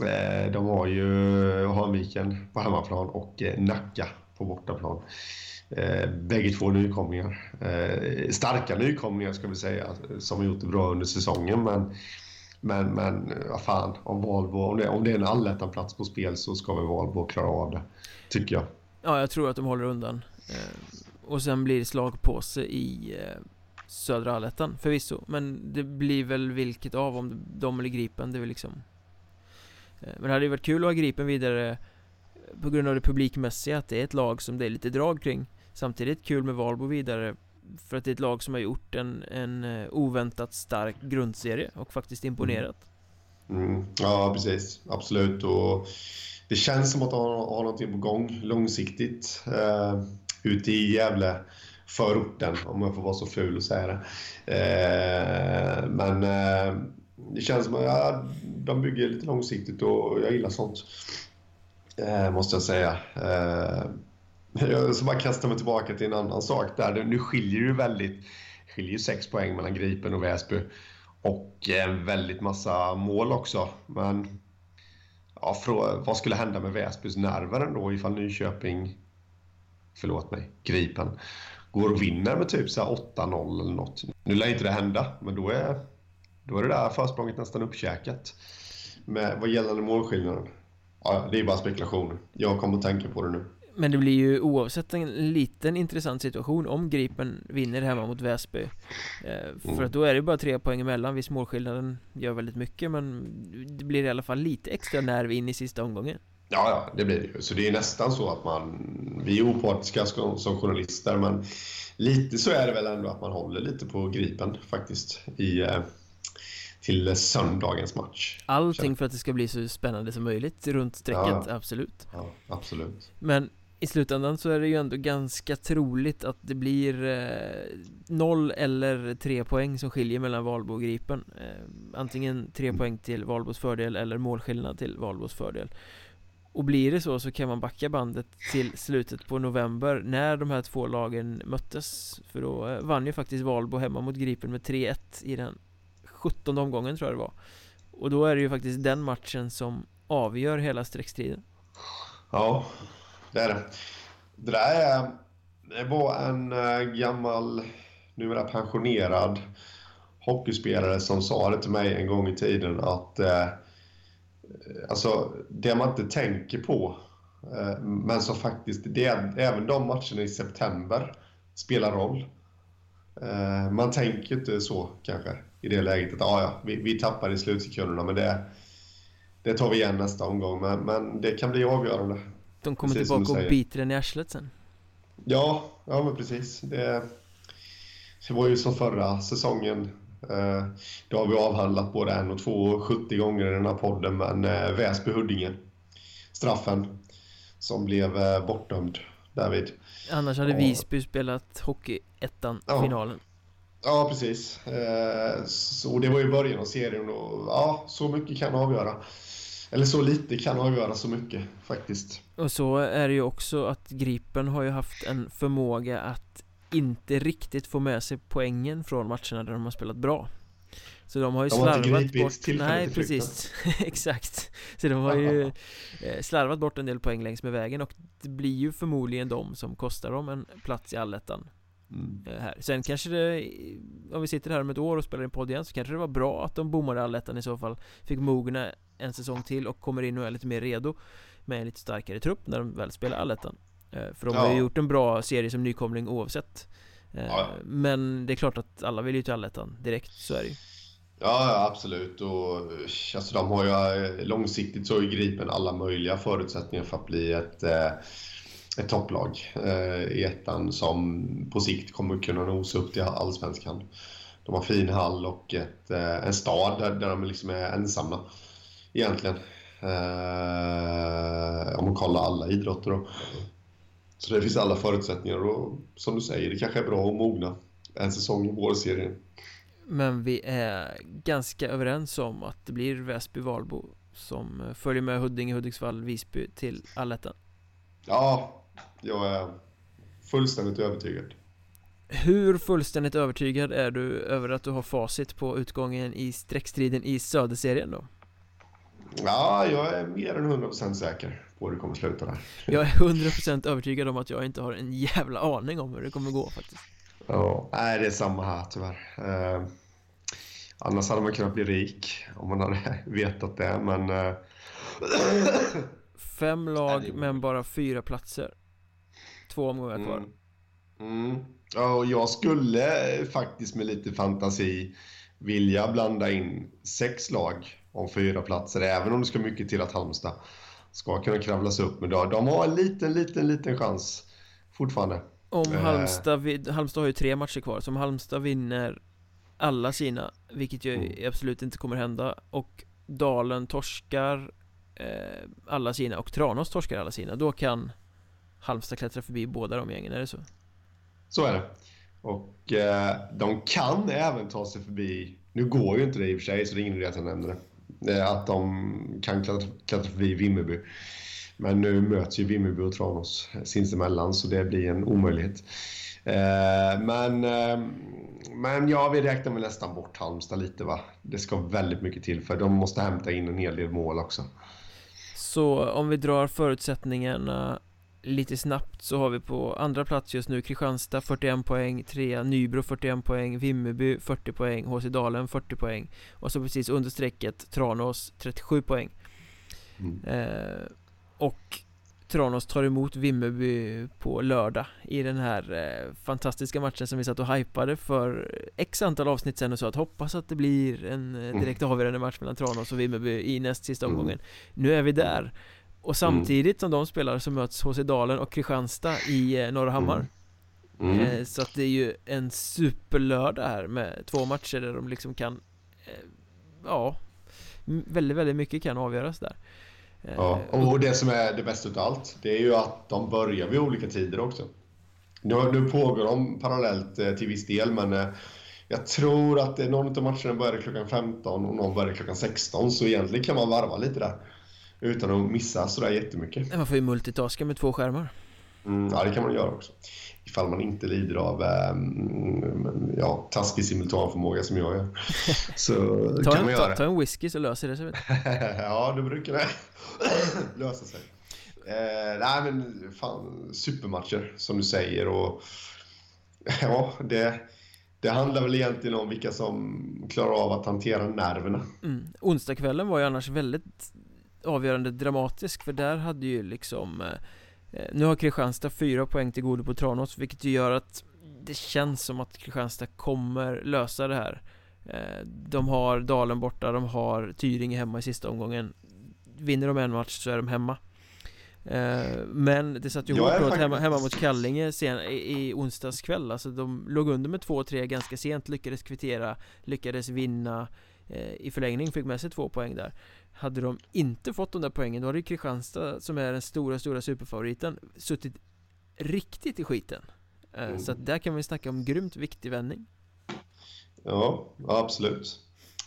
Eh, de har ju Hanviken på hemmaplan och eh, Nacka på bortaplan. Eh, bägge två nykomlingar. Eh, starka nykomlingar ska vi säga, som har gjort det bra under säsongen. Men Men, men vad fan, om Valbo, om det, om det är en allettan-plats på spel så ska väl Valbo klara av det. Tycker jag. Ja, jag tror att de håller undan. Eh, och sen blir det slagpåse i eh, södra allettan förvisso. Men det blir väl vilket av om de eller Gripen, det är väl liksom eh, Men det hade ju varit kul att ha Gripen vidare eh, På grund av det publikmässiga, att det är ett lag som det är lite drag kring. Samtidigt kul med Valbo vidare För att det är ett lag som har gjort en, en eh, oväntat stark grundserie och faktiskt imponerat. Mm. mm. Ja, precis, absolut. Och Det känns som att de har, har någonting på gång långsiktigt. Eh, Ute i Gävle förorten, om jag får vara så ful och säga det. Eh, men eh, det känns som att ja, de bygger lite långsiktigt och jag gillar sånt. Eh, måste jag säga. Eh, jag ska bara kasta mig tillbaka till en annan sak där. Nu skiljer det väldigt skiljer sex poäng mellan Gripen och Väsby. Och en väldigt massa mål också. Men ja, vad skulle hända med Väsbys nerver ändå ifall Nyköping, förlåt mig, Gripen går och vinner med typ 8-0 eller något. Nu lär inte det hända, men då är, då är det där försprånget nästan uppkäkat. Med, vad gällande målskillnaden. Ja, det är bara spekulationer. Jag kommer att tänka på det nu. Men det blir ju oavsett en liten intressant situation om Gripen vinner hemma mot Väsby eh, För mm. att då är det bara tre poäng emellan, visst målskillnaden gör väldigt mycket men Det blir i alla fall lite extra nerv in i sista omgången Ja, ja, det blir det ju. Så det är nästan så att man... Vi är opartiska som journalister, men lite så är det väl ändå att man håller lite på gripen faktiskt i, eh, till söndagens match. Allting för att det ska bli så spännande som möjligt runt strecket, ja, absolut. Ja, absolut. Men i slutändan så är det ju ändå ganska troligt att det blir eh, noll eller tre poäng som skiljer mellan Valbo och Gripen. Eh, antingen tre mm. poäng till Valbos fördel eller målskillnad till Valbos fördel. Och blir det så så kan man backa bandet till slutet på november när de här två lagen möttes. För då eh, vann ju faktiskt Valbo hemma mot Gripen med 3-1 i den 17 omgången tror jag det var. Och då är det ju faktiskt den matchen som avgör hela streckstriden. Ja, det är det. Det där är, det var en eh, gammal, numera pensionerad hockeyspelare som sa det till mig en gång i tiden att eh, alltså, det man inte tänker på, eh, men som faktiskt, det även de matcherna i september spelar roll. Eh, man tänker inte så kanske i det läget att ah, ja, vi, vi tappar i slutsekunderna, men det, det tar vi igen nästa omgång. Men, men det kan bli avgörande. De kommer precis tillbaka och biter den i arslet sen. Ja, ja men precis. Det, det var ju som förra säsongen det har vi avhandlat både en och två och 70 gånger i den här podden, men eh, Väsby-Huddinge, straffen som blev eh, bortdömd därvid. Annars hade och... Visby spelat Hockeyettan-finalen. Ja. ja, precis. Så det var ju början av serien och ja, så mycket kan avgöra. Eller så lite kan avgöra så mycket faktiskt. Och så är det ju också att Gripen har ju haft en förmåga att inte riktigt få med sig poängen från matcherna där de har spelat bra. Så de har ju de har slarvat bort Nej precis, exakt. Så de har ju eh, slarvat bort en del poäng längs med vägen och det blir ju förmodligen de som kostar dem en plats i allettan mm. Eh, här. Sen kanske det, om vi sitter här om ett år och spelar en podd igen så kanske det var bra att de bommade allettan i så fall. Fick mogna en säsong till och kommer in och är lite mer redo Med en lite starkare trupp när de väl spelar allettan för de ja. har ju gjort en bra serie som nykomling oavsett eh, ja. Men det är klart att alla vill ju till allettan direkt, så är det ju Ja, absolut. Och, alltså, de har ju, eh, långsiktigt så har ju Gripen alla möjliga förutsättningar för att bli ett, ett topplag i ettan som på sikt kommer kunna nosa upp till allsvenskan. De har fin hall och ett, en stad där, där de liksom är ensamma egentligen. om man kollar alla idrotter. Då. Så det finns alla förutsättningar och som du säger, det kanske är bra att mogna en säsong i vårserien. Men vi är ganska överens om att det blir Väsby-Valbo som följer med Huddinge, Hudiksvall, Visby till allettan. Ja, jag är fullständigt övertygad. Hur fullständigt övertygad är du över att du har facit på utgången i streckstriden i Söderserien då? Ja, jag är mer än 100% säker på hur det kommer sluta där. Jag är 100% övertygad om att jag inte har en jävla aning om hur det kommer gå faktiskt. Ja, nej det är samma här tyvärr. Uh, Annars hade man kunnat bli rik om man hade vetat det, men... Eh, Fem lag men bara fyra platser. Två omgångar kvar. Mm. Mm. Ja, och jag skulle faktiskt med lite fantasi vilja blanda in sex lag om fyra platser, även om det ska mycket till att Halmstad ska kunna kravlas upp. Men de har en liten, liten, liten chans fortfarande. Om eh. Halmstad, Halmstad har ju tre matcher kvar, så om Halmstad vinner alla sina, vilket ju mm. absolut inte kommer hända, och Dalen torskar eh, alla sina och Tranås torskar alla sina, då kan Halmstad klättra förbi båda de gängen, är det så? Så är det. Och eh, de kan även ta sig förbi, nu går ju inte det i och för sig så det är ingen idé att jag nämner det, eh, att de kan klättra, klättra förbi Vimmerby. Men nu möts ju Vimmerby och Tranås sinsemellan så det blir en omöjlighet. Eh, men, eh, men ja, vi räknar väl nästan bort Halmstad lite va. Det ska väldigt mycket till för de måste hämta in en hel del mål också. Så om vi drar förutsättningarna lite snabbt så har vi på andra plats just nu Kristianstad 41 poäng, trea Nybro 41 poäng, Vimmerby 40 poäng, HC Dalen 40 poäng och så precis under strecket Tranås 37 poäng. Mm. Eh, och Tranås tar emot Vimmerby på lördag i den här eh, fantastiska matchen som vi satt och hypade för x antal avsnitt sen och sa att hoppas att det blir en eh, mm. direkt avgörande match mellan Tranås och Vimmerby i näst sista mm. omgången. Nu är vi där. Och samtidigt som de spelar så möts HC Dalen och Kristianstad i eh, Norra Hammar. Mm. Mm. Så att det är ju en superlördag här med två matcher där de liksom kan Ja Väldigt, väldigt mycket kan avgöras där Ja, eh, och det som är det bästa av allt, det är ju att de börjar vid olika tider också. Nu, nu pågår de parallellt eh, till viss del, men eh, jag tror att någon av matcherna börjar klockan 15 och någon börjar klockan 16, så egentligen kan man varva lite där. Utan att missa sådär jättemycket. Man får ju multitaska med två skärmar. Mm, ja, det kan man göra också ifall man inte lider av eh, ja, taskig simultanförmåga som jag gör. Så ta kan en, man göra ta, ta en whisky så löser det sig. ja, det brukar det lösa sig. Eh, nej, men fan, supermatcher som du säger. Och, ja, det, det handlar väl egentligen om vilka som klarar av att hantera nerverna. Mm. Onsdagskvällen var ju annars väldigt avgörande dramatisk för där hade ju liksom eh, Eh, nu har Kristianstad fyra poäng till godo på Tranås vilket gör att det känns som att Kristianstad kommer lösa det här. Eh, De har Dalen borta, de har Tyringe hemma i sista omgången. Vinner de en match så är de hemma. Men det satt ju hårt åt faktiskt... hemma, hemma mot Kallinge sen, i, i onsdags kväll. Alltså de låg under med 2-3 ganska sent, lyckades kvittera Lyckades vinna I förlängning fick med sig två poäng där hade de inte fått de där poängen, då hade Kristianstad, som är den stora, stora superfavoriten, suttit riktigt i skiten. Eh, mm. Så att där kan vi snacka om grymt viktig vändning. Ja, absolut.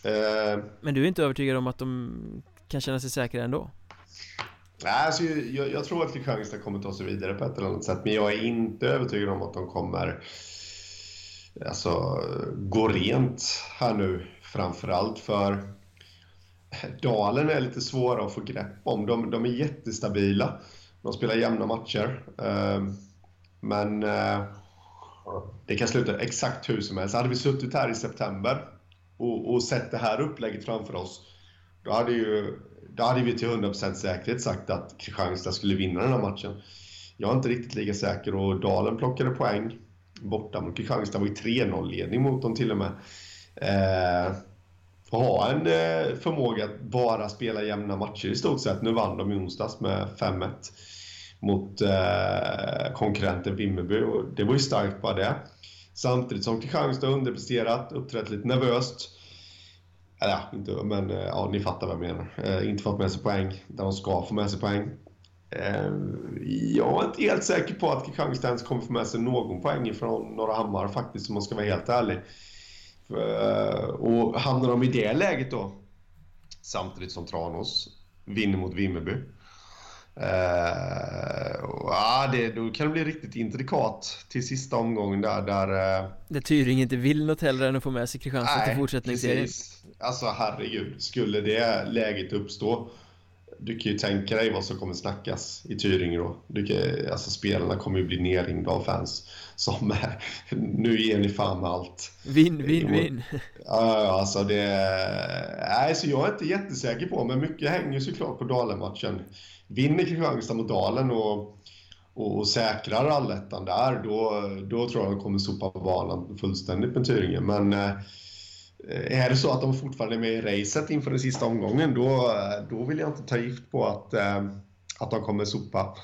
Eh... Men du är inte övertygad om att de kan känna sig säkra ändå? Nej, alltså, jag, jag tror att Kristianstad kommer ta sig vidare på ett eller annat sätt, men jag är inte övertygad om att de kommer alltså, gå rent här nu, framförallt för Dalen är lite svåra att få grepp om. De, de är jättestabila. De spelar jämna matcher. Ehm, men eh, det kan sluta exakt hur som helst. Hade vi suttit här i september och, och sett det här upplägget framför oss, då hade, ju, då hade vi till 100% säkerhet sagt att Kristianstad skulle vinna den här matchen. Jag är inte riktigt lika säker och Dalen plockade poäng borta mot Kristianstad. var i 3-0-ledning mot dem till och med. Ehm, och ha en eh, förmåga att bara spela jämna matcher i stort sett. Nu vann de i onsdags med 5-1 mot eh, konkurrenten Vimmerby och det var ju starkt bara det. Samtidigt som Kristianstad underpresterat, uppträtt lite nervöst. Eller ja, inte, men eh, ja, ni fattar vad jag menar. Eh, inte fått med sig poäng där de ska få med sig poäng. Eh, jag är inte helt säker på att Kristianstad ens kommer få med sig någon poäng från Norra Hammar faktiskt, om man ska vara helt ärlig. Eh, och hamnar de i det läget då, samtidigt som Tranås vinner mot Vimmerby. Uh, ja, det, då kan det bli riktigt intrikat till sista omgången där. Där, uh, där Tyring inte vill något hellre än att få med sig Kristianstad till fortsättningsserien. Alltså herregud, skulle det läget uppstå du kan ju tänka dig vad som kommer snackas i Tyringe då. Du kan, alltså spelarna kommer ju bli nerringda av fans som är, nu ger ni fan med allt. Vinn, vinn, vinn. Ja, alltså det... Nej, så jag är inte jättesäker på, men mycket hänger såklart på Dalen-matchen. Vinner Kristianstad mot Dalen och, och, och säkrar allettan där, då, då tror jag de kommer sopa banan fullständigt med Tyringe. Men eh, är det så att de fortfarande är med i racet inför den sista omgången, då, då vill jag inte ta gift på att, eh, att de kommer sopa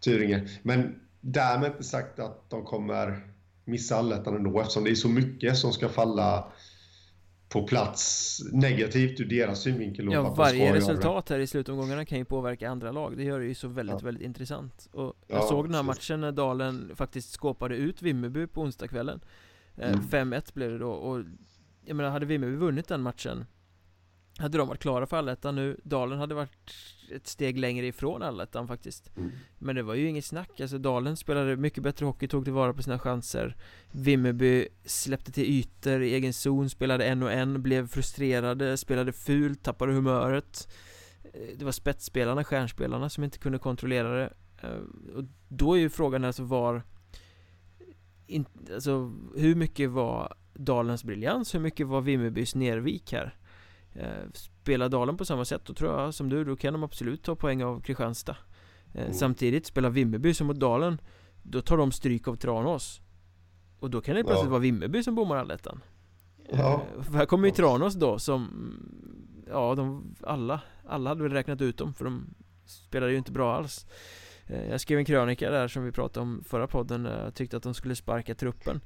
Tyringe. Men därmed inte sagt att de kommer missa allettan ändå, eftersom det är så mycket som ska falla på plats negativt ur deras synvinkel. Ja, varje resultat här i slutomgångarna kan ju påverka andra lag. Det gör det ju så väldigt, ja. väldigt intressant. Och jag ja, såg den här matchen när Dalen faktiskt skåpade ut Vimmerby på onsdagskvällen. Eh, mm. 5-1 blev det då och jag menar, hade Vimmerby vunnit den matchen hade de varit klara för allettan nu Dalen hade varit ett steg längre ifrån allettan faktiskt. Mm. Men det var ju inget snack, alltså Dalen spelade mycket bättre hockey, tog tillvara på sina chanser. Vimmerby släppte till ytor i egen zon, spelade en och en, blev frustrerade, spelade fult, tappade humöret. Eh, Det var spetsspelarna, stjärnspelarna som inte kunde kontrollera det. Eh, Och då är ju frågan alltså var in, Alltså hur mycket var Dalens briljans, hur mycket var Vimmerbys nervik här? Eh, spelar Dalen på samma sätt, då tror jag som du, då kan de absolut ta poäng av Kristianstad. Eh, mm. Samtidigt, spelar Vimmerby som mot Dalen Då tar de stryk av Tranås. Och då kan det plötsligt ja. vara Vimmerby som bommar allettan. Ja. Eh, här kommer ju Tranås då som Ja, de, alla, alla hade väl räknat ut dem för de spelade ju inte bra alls Jag skrev en krönika där som vi pratade om förra podden Jag tyckte att de skulle sparka truppen.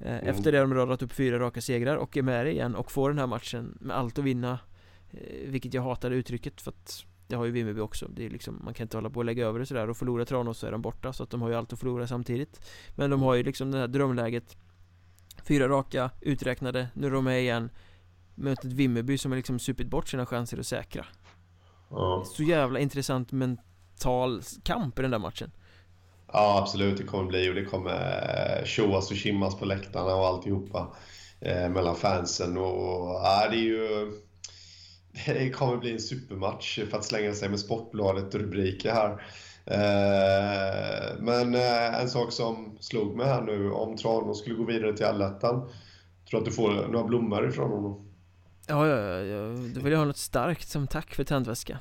Eh, mm. Efter det har de radat upp fyra raka segrar och är med igen och får den här matchen med allt att vinna eh, Vilket jag hatade uttrycket för att det har ju Vimmerby också. Det är liksom, man kan inte hålla på och lägga över det sådär. Och förlora Tranås så är de borta så att de har ju allt att förlora samtidigt. Men de har ju liksom det här drömläget. Fyra raka, uträknade, nu är de med igen. Möter ett Vimmerby som har liksom supit bort sina chanser att säkra. Ja. Så jävla intressant mental kamp i den där matchen Ja, absolut. Det kommer bli och det kommer tjoas och kimmas på läktarna och alltihopa eh, mellan fansen. Och, ja, det är ju... Det kommer bli en supermatch för att slänga sig med Sportbladet-rubriker här. Eh, men eh, en sak som slog mig här nu, om Tranås skulle gå vidare till allettan. Tror att du får några blommor ifrån honom? Ja, ja, ja, då vill jag ha något starkt som tack för tändväskan.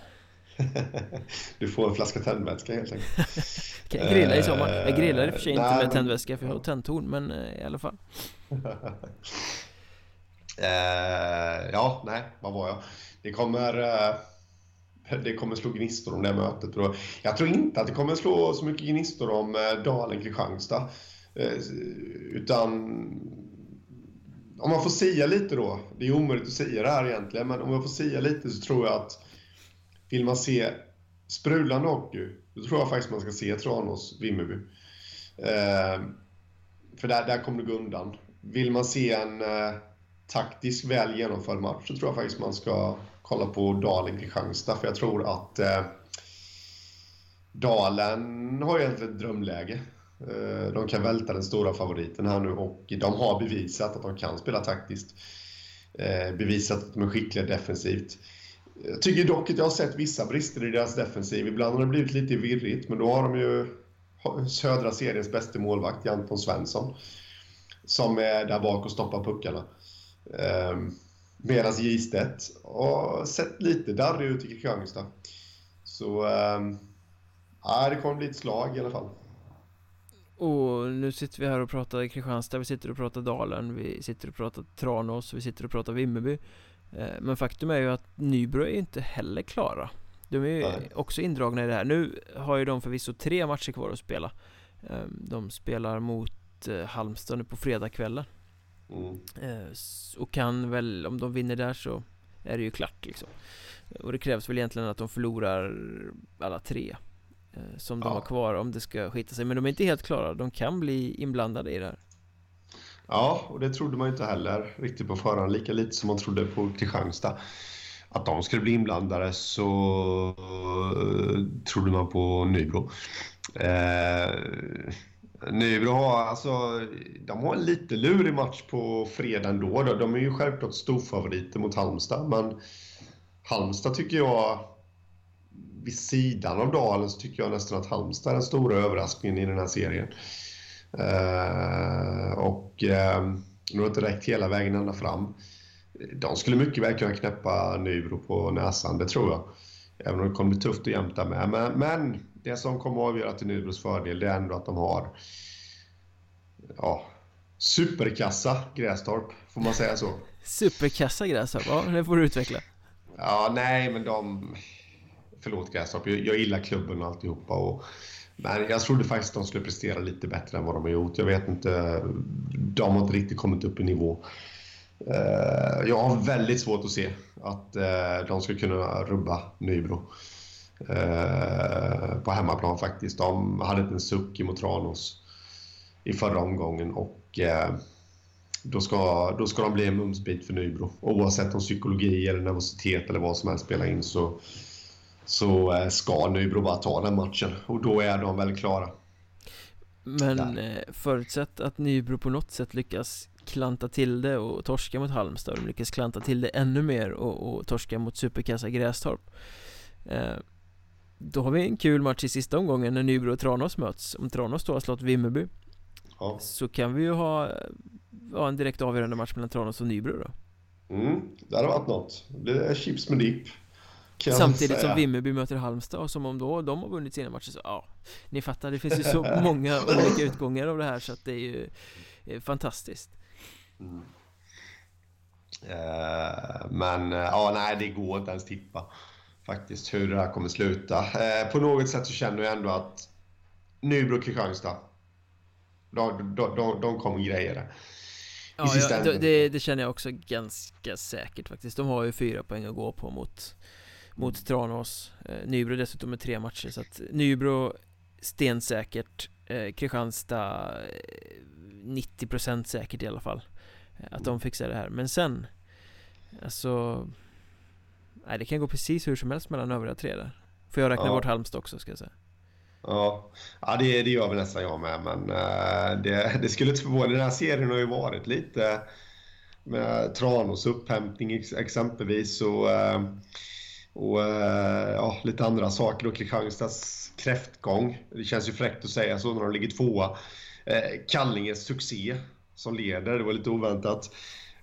du får en flaska tändvätska helt enkelt. kan jag grilla i sommar. Jag grillar i och för sig inte med tändvätska för jag har tändtorn, men eh, i alla fall. uh, ja, nej, vad var jag? Det kommer... Det kommer slå gnistor om det mötet. Jag tror inte att det kommer slå så mycket gnistor om Dalen-Kristianstad. Utan om man får säga lite då, det är omöjligt att säga det här egentligen, men om man får säga lite så tror jag att vill man se sprudlande hockey, då tror jag faktiskt man ska se Tranås Vimmerby. Eh, för där, där kommer det gå undan. Vill man se en eh, taktisk väl genomförd match så tror jag faktiskt man ska kolla på Dalen Kristianstad. För jag tror att eh, Dalen har egentligen ett drömläge. Eh, de kan välta den stora favoriten här nu och de har bevisat att de kan spela taktiskt. Eh, bevisat att de är skickliga defensivt. Jag tycker dock att jag har sett vissa brister i deras defensiv. Ibland har det blivit lite virrigt, men då har de ju södra seriens bästa målvakt, Anton Svensson, som är där bak och stoppar puckarna. Ehm, Medan Gistedt har sett lite darrig ut i Kristianstad. Så ehm, ja, det kommer bli ett slag i alla fall. Och nu sitter vi här och pratar Kristianstad, vi sitter och pratar Dalen, vi sitter och pratar Tranås, vi sitter och pratar Vimmerby. Eh, men faktum är ju att Nybro är inte heller klara. De är ju Nej. också indragna i det här. Nu har ju de förvisso tre matcher kvar att spela. Ehm, De spelar mot eh, Halmstad nu på fredagskvällen. Mm. Eh, och kan väl, om de vinner där så är det ju klart liksom. Och det krävs väl egentligen att de förlorar alla tre Som de ja. har kvar om det ska skita sig. Men de är inte helt klara, de kan bli inblandade i det här Ja, och det trodde man ju inte heller riktigt på förhand. Lika lite som man trodde på Kristianstad att de skulle bli inblandade så eh, trodde man på Nybro. Eh, Nybro har alltså, de har en lite lurig match på fredag ändå. De är ju självklart storfavoriter mot Halmstad, men Halmstad tycker jag vid sidan av Dalen så tycker jag nästan att Halmstad är den stora överraskningen i den här serien. Uh, och nu har inte räckt hela vägen ända fram. De skulle mycket väl kunna knäppa Nybro på näsan, det tror jag. Även om det kommer bli tufft att jämta med. Men, men det som kommer att avgöra till Nybros fördel det är ändå att de har ja, superkassa Grästorp, får man säga så? Superkassa Grästorp, ja det får du utveckla. Ja, nej men de... Förlåt Grästorp, jag, jag gillar klubben och alltihopa. Och, men jag trodde faktiskt att de skulle prestera lite bättre än vad de har gjort. Jag vet inte, de har inte riktigt kommit upp i nivå. Eh, jag har väldigt svårt att se att eh, de ska kunna rubba Nybro. Eh, på hemmaplan faktiskt. De hade inte en suck mot Tranås i förra omgången och då ska, då ska de bli en mumsbit för Nybro. Oavsett om psykologi eller nervositet eller vad som helst spelar in så, så ska Nybro bara ta den matchen och då är de väl klara. Men Där. förutsatt att Nybro på något sätt lyckas klanta till det och torska mot Halmstad De lyckas klanta till det ännu mer och, och torska mot superkassa Grästorp eh, Då har vi en kul match i sista omgången när Nybro och Tranås möts Om Tranås då har slått Vimmerby ja. Så kan vi ju ha, ha en direkt avgörande match mellan Tranås och Nybro då Mm, det hade varit något Det är chips med dipp Samtidigt som Vimmerby möter Halmstad och som om då de har vunnit sina matcher så ja Ni fattar, det finns ju så många olika utgångar av det här så att det är ju eh, fantastiskt Mm. Eh, men eh, ja, nej, det går inte ens tippa faktiskt hur det här kommer sluta. Eh, på något sätt så känner jag ändå att Nybro Kristianstad, de, de, de, de kommer greja det. Ja, ja det, det, känner jag också ganska säkert faktiskt. De har ju fyra poäng att gå på mot, mot Tranås. Eh, Nybro dessutom med tre matcher, så att Nybro stensäkert. Eh, Kristianstad 90% säkert i alla fall. Att de fixar det här Men sen Alltså Nej det kan gå precis hur som helst mellan övriga tre där Får jag räkna ja. bort Halmstad också ska jag säga Ja, ja det, det gör väl nästan jag med men uh, det, det skulle inte förvåna Den här serien har ju varit lite med Tranås upphämtning exempelvis och, uh, och eh, ja, lite andra saker och Kristianstads kräftgång. Det känns ju fräckt att säga så när de ligger tvåa. Eh, Kallinges succé som leder. Det var lite oväntat.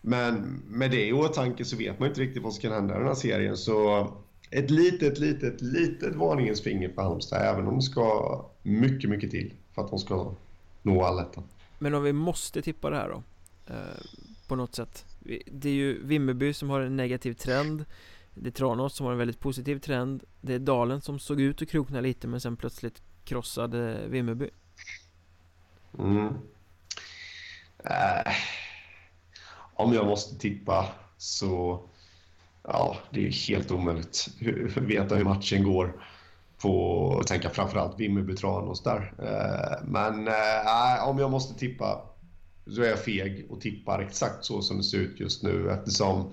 Men med det i åtanke så vet man inte riktigt vad som kan hända i den här serien. Så ett litet, litet, litet varningens finger för Halmstad. Även om det ska mycket, mycket till för att de ska nå allettan. Men om vi måste tippa det här då? Eh, på något sätt. Det är ju Vimmerby som har en negativ trend. Det är Tranås som har en väldigt positiv trend. Det är Dalen som såg ut att krokna lite men sen plötsligt krossade Vimmerby. Mm. Äh, om jag måste tippa så... Ja, det är helt omöjligt att veta hur matchen går på att tänka framförallt Vimmerby Tranås där. Äh, men äh, om jag måste tippa så är jag feg och tippar exakt så som det ser ut just nu eftersom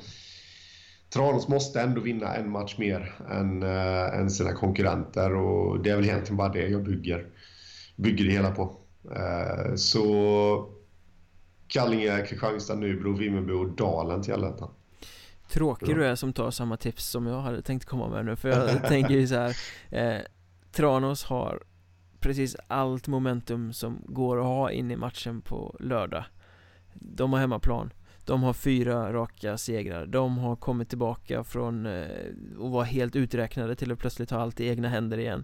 Tranås måste ändå vinna en match mer än, äh, än sina konkurrenter och det är väl egentligen bara det jag bygger, bygger det hela på. Äh, så Kallinge, Kristianstad, Nybro, Vimmerby och Dalen till allettan. Tråkig du är som tar samma tips som jag hade tänkt komma med nu för jag tänker ju så här eh, Tranås har precis allt momentum som går att ha in i matchen på lördag De har hemmaplan de har fyra raka segrar. De har kommit tillbaka från eh, att vara helt uträknade till att plötsligt ha allt i egna händer igen.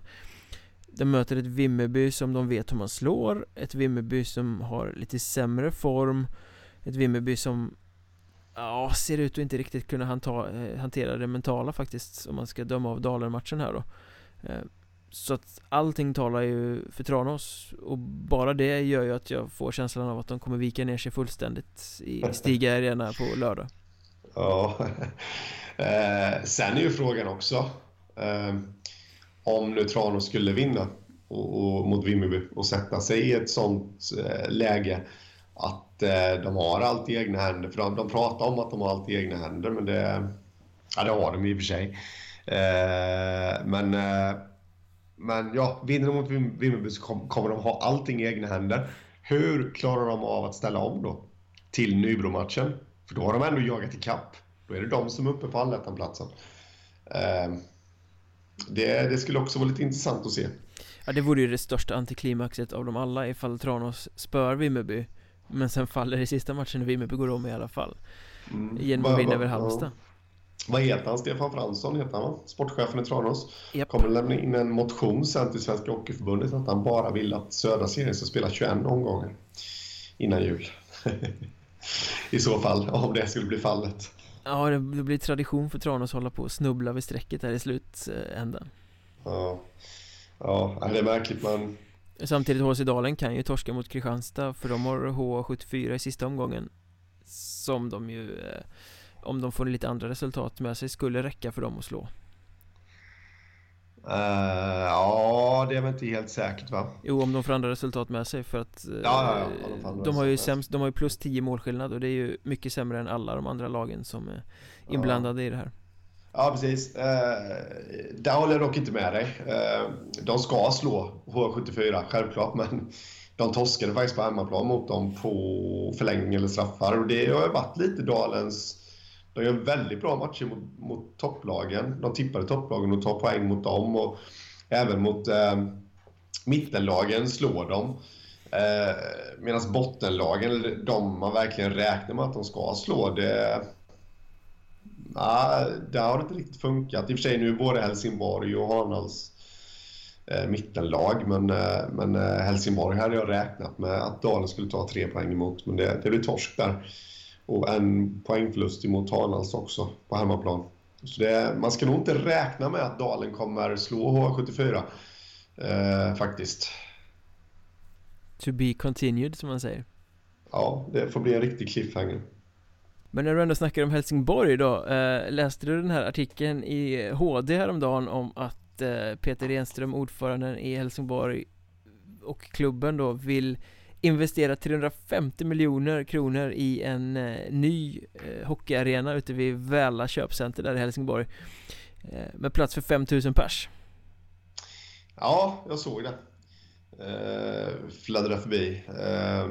De möter ett Vimmerby som de vet hur man slår Ett Vimmerby som har lite sämre form Ett Vimmerby som Ja, ser ut att inte riktigt kunna hanta, eh, hantera det mentala faktiskt Om man ska döma av Dalen-matchen här då. Eh, så att allting talar ju för Tranås Och bara det gör ju att jag får känslan av att de kommer vika ner sig fullständigt I Stiga Arena på lördag Ja eh, Sen är ju frågan också eh, om nu Tranås skulle vinna och, och, mot Vimmerby och sätta sig i ett sånt eh, läge att eh, de har allt i egna händer. För de, de pratar om att de har allt i egna händer, men det, ja, det har de i och för sig. Eh, men, eh, men ja, vinner de mot Vimmerby så kom, kommer de ha allting i egna händer. Hur klarar de av att ställa om då till Nybro-matchen? För då har de ändå jagat i kapp. Då är det de som är uppe på allettan-platsen. Eh, det, det skulle också vara lite intressant att se. Ja, det vore ju det största antiklimaxet av dem alla ifall Tranås spör Vimmerby Men sen faller i sista matchen och Vimmerby går om i alla fall mm. Genom att vinna över Halmstad ja. Vad heter han? Stefan Fransson heter han va? Sportchefen i Tranås. Yep. Kommer lämna in en motion sen till Svenska Hockeyförbundet att han bara vill att södra serien ska spela 21 omgångar innan jul. I så fall, om det skulle bli fallet. Ja, det blir tradition för Tranås att hålla på och snubbla vid strecket här i slutändan. Ja, ja det är märkligt man... Samtidigt HC kan ju torska mot Kristianstad för de har H74 i sista omgången Som de ju eh, Om de får lite andra resultat med sig skulle räcka för dem att slå Uh, ja, det är väl inte helt säkert va? Jo, om de får andra resultat med sig för att ja, ja, ja, de, de har ju sämst, de har ju plus 10 målskillnad och det är ju mycket sämre än alla de andra lagen som är inblandade i det här Ja, precis. Uh, där håller jag dock inte med dig. de ska slå H74, självklart, men de torskade faktiskt på hemmaplan mot dem på förlängning eller straffar och det har ju varit lite Dalens de gör väldigt bra matcher mot, mot topplagen. De tippade topplagen och tar poäng mot dem. Och även mot eh, mittenlagen slår de. Eh, Medan bottenlagen, de man verkligen räknar med att de ska slå, det... Nej, där har det inte riktigt funkat. I och för sig nu är både Helsingborg och Hanals eh, mittenlag. Men, eh, men eh, Helsingborg hade jag räknat med att Dalen skulle ta tre poäng emot. Men det, det blir torsk där och en poängförlust emot Hanals också på hemmaplan. Så det, man ska nog inte räkna med att Dalen kommer slå H74 eh, faktiskt. To be continued som man säger. Ja, det får bli en riktig cliffhanger. Men när du ändå snackar om Helsingborg då, eh, läste du den här artikeln i HD häromdagen om att eh, Peter Renström, ordföranden i Helsingborg och klubben då vill investerat 350 miljoner kronor i en eh, ny eh, hockeyarena ute vid Väla köpcenter där i Helsingborg. Eh, Med plats för 5000 pers. Ja, jag såg det. Eh, Fladdra förbi. Eh,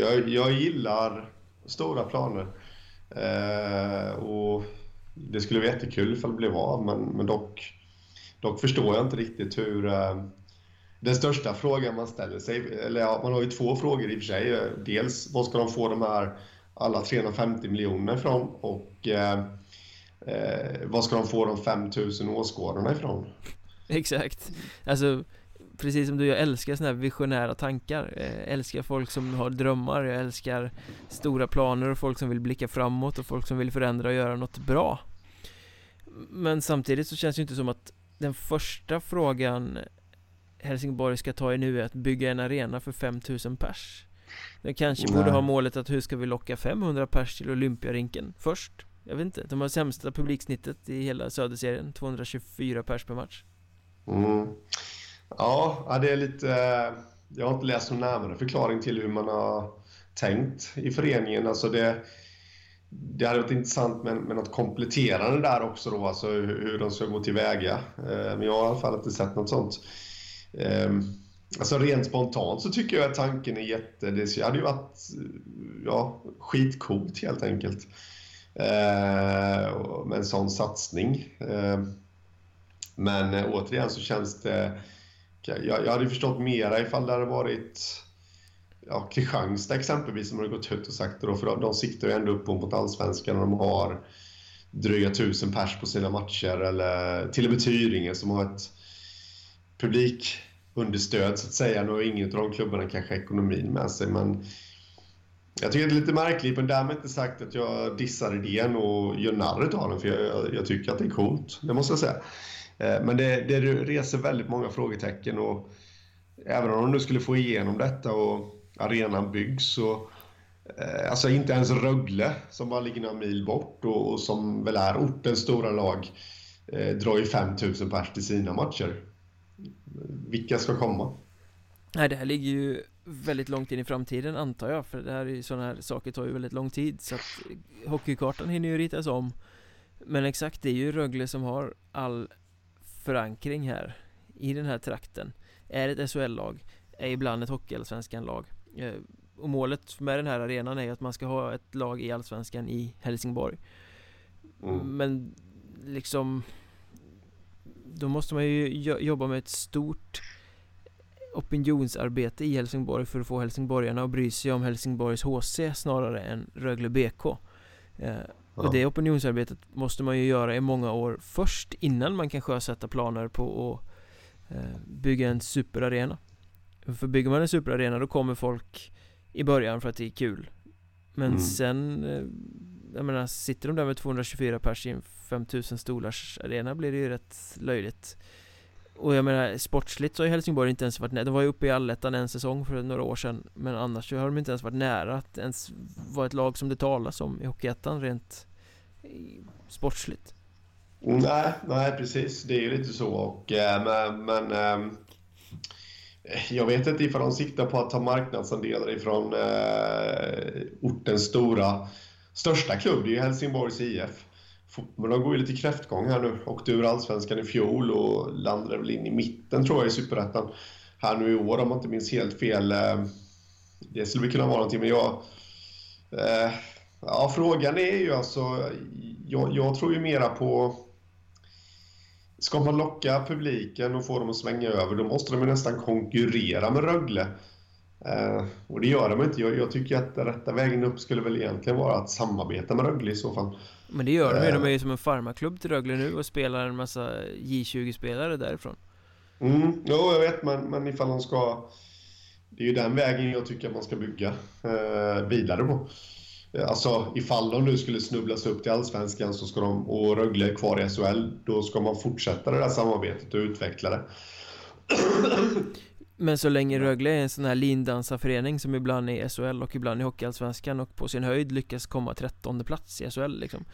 jag, jag gillar stora planer. Eh, och det skulle vara jättekul ifall det blev av men, men dock, dock förstår jag inte riktigt hur eh, den största frågan man ställer sig, eller ja, man har ju två frågor i och för sig. Dels, var ska de få de här alla 350 miljoner ifrån? Och eh, eh, vad ska de få de 5000 åskådarna ifrån? Exakt. Alltså, precis som du, jag älskar sådana här visionära tankar. Jag älskar folk som har drömmar, jag älskar stora planer och folk som vill blicka framåt och folk som vill förändra och göra något bra. Men samtidigt så känns det ju inte som att den första frågan Helsingborg ska ta i nu är att bygga en arena för 5000 pers De kanske Nej. borde ha målet att hur ska vi locka 500 pers till Olympiarinken först? Jag vet inte, de har sämsta publiksnittet i hela söderserien 224 pers per match mm. Ja, det är lite Jag har inte läst någon närmare förklaring till hur man har tänkt i föreningen Alltså det det hade varit intressant med, med något kompletterande där också då, alltså hur, hur de ska gå tillväga. Eh, men jag har i alla fall inte sett något sånt. Ehm, alltså rent spontant så tycker jag att tanken är jätte... Det hade ju varit ja, skitcoolt helt enkelt. Eh, med en sån satsning. Eh, men eh, återigen så känns det... Jag, jag hade förstått mera ifall det hade varit ja, Kristianstad exempelvis som hade gått ut och sagt det då, för de, de siktar ju ändå upp mot allsvenskan och de har dryga tusen pers på sina matcher eller till och med Tyringe som har ett publikunderstöd så att säga. Nu har ingen av de klubbarna kanske ekonomin med sig men jag tycker det är lite märkligt men därmed inte sagt att jag dissar idén och gör narr av den för jag, jag, tycker att det är coolt, det måste jag säga. Eh, men det, det reser väldigt många frågetecken och även om de nu skulle få igenom detta och arenan byggs så eh, Alltså inte ens Rögle, som bara ligger några mil bort och, och som väl är ortens stora lag, eh, drar ju 5000 pers till sina matcher vilka ska komma? Nej, det här ligger ju väldigt långt in i framtiden antar jag För det här är ju sådana här saker tar ju väldigt lång tid Så att hockeykartan hinner ju ritas om Men exakt, det är ju Rögle som har all förankring här I den här trakten Är ett SHL-lag Är ibland ett hockeyallsvenskan-lag eh, Och målet med den här arenan är ju att man ska ha ett lag i allsvenskan i Helsingborg mm. Men liksom då måste man ju jobba med ett stort opinionsarbete i Helsingborg för att få helsingborgarna att bry sig om Helsingborgs HC snarare än Rögle BK. Eh, och det opinionsarbetet måste man ju göra i många år först innan man kan sjösätta planer på att eh, bygga en superarena. För bygger man en superarena då kommer folk i början för att det är kul. Men mm. sen, eh, jag menar, sitter de där med 224 pers i en 5000 stolars arena blir det ju rätt löjligt. Och jag menar sportsligt så har Helsingborg inte ens varit nära, de var ju uppe i allettan en säsong för några år sedan Men annars så har de inte ens varit nära att ens vara ett lag som det talas om i Hockeyettan rent sportsligt. Mm. Nej, nej precis, det är ju lite så och eh, men, men ehm, jag vet inte ifall de siktar på att ta marknadsandelar ifrån eh, ortens stora största klubb, det är ju Helsingborgs IF Fotbollen går ju lite kräftgång här nu. Åkte ur Allsvenskan i fjol och landade väl in i mitten tror jag i Superettan här nu i år om man inte minns helt fel. Eh, det skulle väl kunna vara någonting, men jag... Eh, ja, frågan är ju alltså... Jag, jag tror ju mera på... Ska man locka publiken och få dem att svänga över, då måste de ju nästan konkurrera med Rögle. Eh, och det gör de inte. Jag, jag tycker att den rätta vägen upp skulle väl egentligen vara att samarbeta med Rögle i så fall. Men det gör de ju, de är ju som en farmaklubb till Rögle nu och spelar en massa J20-spelare därifrån. Mm, jo jag vet. Men, men ifall de ska Det är ju den vägen jag tycker att man ska bygga eh, vidare på. Alltså ifall de nu skulle snubblas upp till Allsvenskan så ska de, och Rögle är kvar i SHL Då ska man fortsätta det där samarbetet och utveckla det men så länge Rögle är en sån här lindansarförening som ibland är i SHL och ibland i Hockeyallsvenskan och på sin höjd lyckas komma trettonde plats i SHL liksom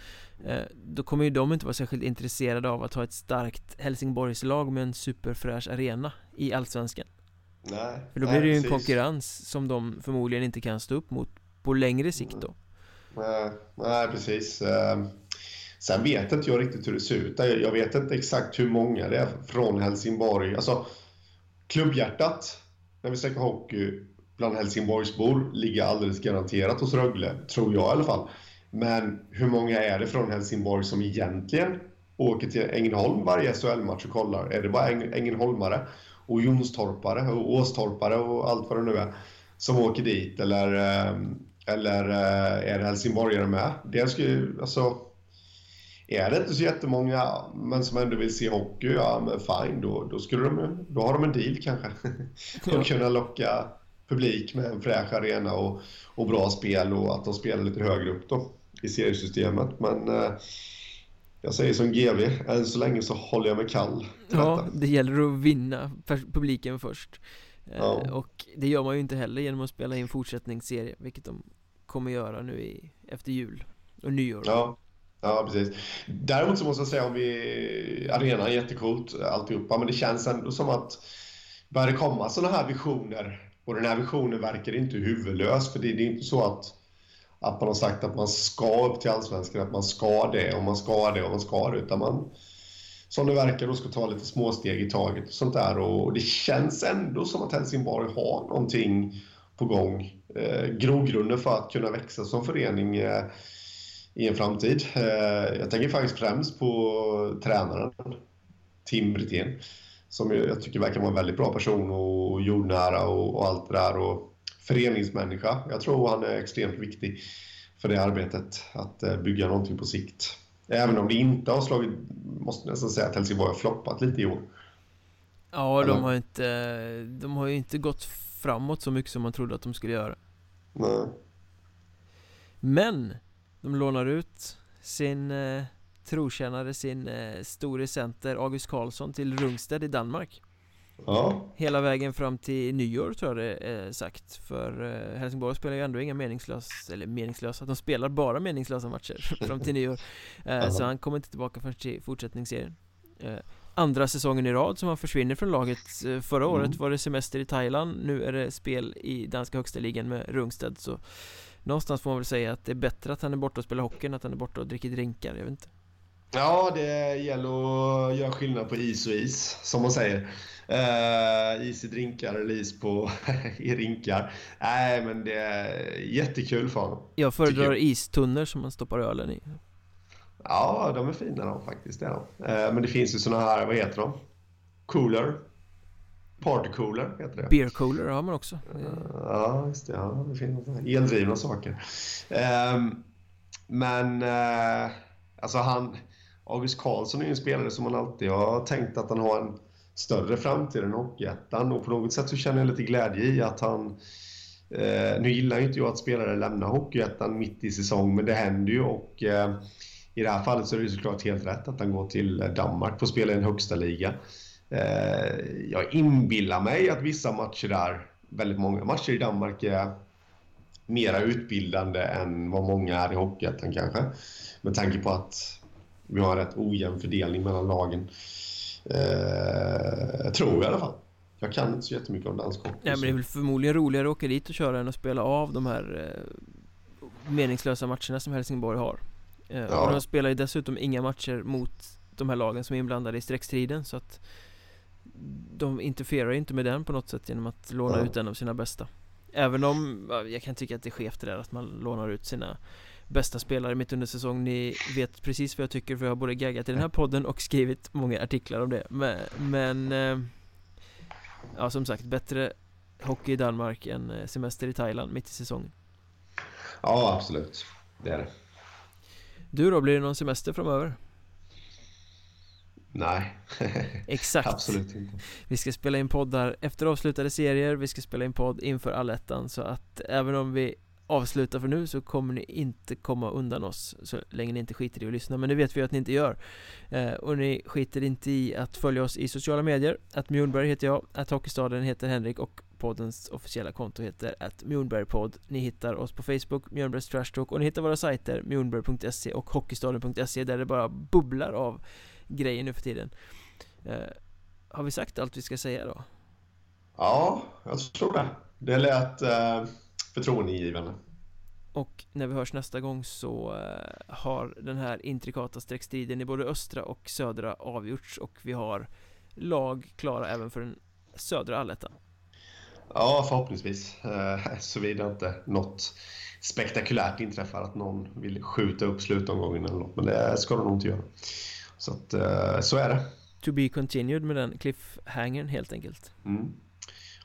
eh, Då kommer ju de inte vara särskilt intresserade av att ha ett starkt Helsingborgslag med en superfräsch arena i Allsvenskan. Nej. För då blir det ju en konkurrens som de förmodligen inte kan stå upp mot på längre sikt då. Nej, nej precis. Ehm, Sen vet inte jag riktigt hur det ser ut. Jag vet inte exakt hur många det är från Helsingborg. Alltså Klubbhjärtat, när vi snackar hockey, bland Helsingborgsbor ligger alldeles garanterat hos Rögle, tror jag i alla fall. Men hur många är det från Helsingborg som egentligen åker till Ängelholm varje SHL-match och kollar? Är det bara Ängelholmare och Jonstorpare och Åstorpare och allt vad det nu är som åker dit? Eller, eh, eller eh, är det helsingborgare med? Det skulle, alltså, är det inte så jättemånga, men som ändå vill se hockey, ja men fine, då, då, skulle de, då har de en deal kanske. att kunna locka publik med en fräsch arena och, och bra spel och att de spelar lite högre upp då i seriesystemet. Men eh, jag säger som GV, än så länge så håller jag mig kall Ja, det gäller att vinna publiken först. Eh, ja. Och det gör man ju inte heller genom att spela in fortsättningsserie, vilket de kommer göra nu i, efter jul och nyår. Ja. Ja, precis. Däremot så måste jag säga om vi... Arenan är jättecoolt, alltihopa, men det känns ändå som att börjar det komma sådana här visioner, och den här visionen verkar inte huvudlös, för det, det är inte så att, att man har sagt att man ska upp till Allsvenskan, att man ska det, och man ska det, och man ska det, utan man som det verkar då ska ta lite småsteg i taget och sånt där. Och det känns ändå som att Helsingborg har någonting på gång. Eh, grogrunden för att kunna växa som förening eh, i en framtid. Eh, jag tänker faktiskt främst på tränaren, Tim Brithén, som jag tycker verkar vara en väldigt bra person och jordnära och, och allt det där. Och föreningsmänniska. Jag tror han är extremt viktig för det arbetet, att eh, bygga någonting på sikt. Även om det inte har slagit, måste nästan säga att Helsingborg har floppat lite i år. Ja, de har, inte, de har ju inte gått framåt så mycket som man trodde att de skulle göra. Nej. Men de lånar ut sin eh, trotjänare, sin eh, store center August Karlsson till Rungsted i Danmark. Ja. Hela vägen fram till nyår tror jag det är sagt. För eh, Helsingborg spelar ju ändå inga meningslösa, eller meningslösa, de spelar bara meningslösa matcher fram till nyår eh, Så han kommer inte tillbaka förrän till fortsättningsserien. Eh, Andra säsongen i rad som han försvinner från laget eh, Förra året mm. var det semester i Thailand, nu är det spel i danska högsta ligan med Rungsted så Någonstans får man väl säga att det är bättre att han är borta och spelar hockey än att han är borta och dricker drinkar, jag vet inte Ja, det gäller att göra skillnad på is och is, som man säger. Uh, is i drinkar eller is på i rinkar. Nej, men det är jättekul för honom. Jag föredrar istunnor som man stoppar ölen i. Ja, de är fina de faktiskt. Det de. Eh, men det finns ju såna här, vad heter de? Cooler. Party cooler heter det. Beer cooler har man också. Ja, just det. Ja, det finns eldrivna saker. Um, men uh, alltså han... August Karlsson är ju en spelare som man alltid har tänkt att han har en större framtid än Hockeyettan och på något sätt så känner jag lite glädje i att han... Uh, nu gillar ju inte jag att spelare lämnar Hockeyettan mitt i säsong men det händer ju och uh, i det här fallet så är det såklart helt rätt att han går till Danmark på att spela i en högsta liga. Jag inbillar mig att vissa matcher där, väldigt många matcher i Danmark är mera utbildande än vad många är i Hockeyettan kanske. Med tanke på att vi har en rätt ojämn fördelning mellan lagen. Eh, tror jag i alla fall. Jag kan inte så jättemycket om dansk hockey. Nej men det är väl förmodligen roligare att åka dit och köra än att spela av de här eh, meningslösa matcherna som Helsingborg har. Eh, ja. Och de spelar ju dessutom inga matcher mot de här lagen som är inblandade i streckstriden så att de interfererar inte med den på något sätt genom att låna ja. ut en av sina bästa. Även om, jag kan tycka att det är skevt det där att man lånar ut sina bästa spelare mitt under säsong Ni vet precis vad jag tycker för jag har både gaggat i den här podden och skrivit många artiklar om det Men, men eh, Ja som sagt, bättre hockey i Danmark än eh, semester i Thailand mitt i säsongen Ja absolut, det är det Du då, blir det någon semester framöver? Nej, Exakt. Absolut inte. Vi ska spela in poddar efter avslutade serier, vi ska spela in podd inför allettan Så att även om vi avslutar för nu så kommer ni inte komma undan oss Så länge ni inte skiter i att lyssna, men det vet vi att ni inte gör. Eh, Och ni skiter inte i att följa oss i sociala medier. Att Mjornberg heter jag, att Hockeystaden heter Henrik. Och poddens officiella konto heter att Mjornbergpodd Ni hittar oss på Facebook, Mjornbergs Trash Talk och ni hittar våra sajter mjornberg.se och hockeystaden.se där det bara bubblar av grejer nu för tiden eh, Har vi sagt allt vi ska säga då? Ja, jag tror det Det lät eh, förtroendeingivande och när vi hörs nästa gång så eh, har den här intrikata streckstriden i både östra och södra avgjorts och vi har lag klara även för den södra allettan. Ja, förhoppningsvis. Eh, Såvida inte något spektakulärt inträffar, att någon vill skjuta upp slutomgången eller något. Men det ska de nog inte göra. Så att, eh, så är det. To be continued med den cliffhangern helt enkelt. Mm.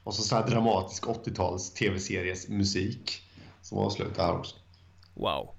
Och så sån här dramatisk 80-tals tv-series musik som avslutar här också. Wow.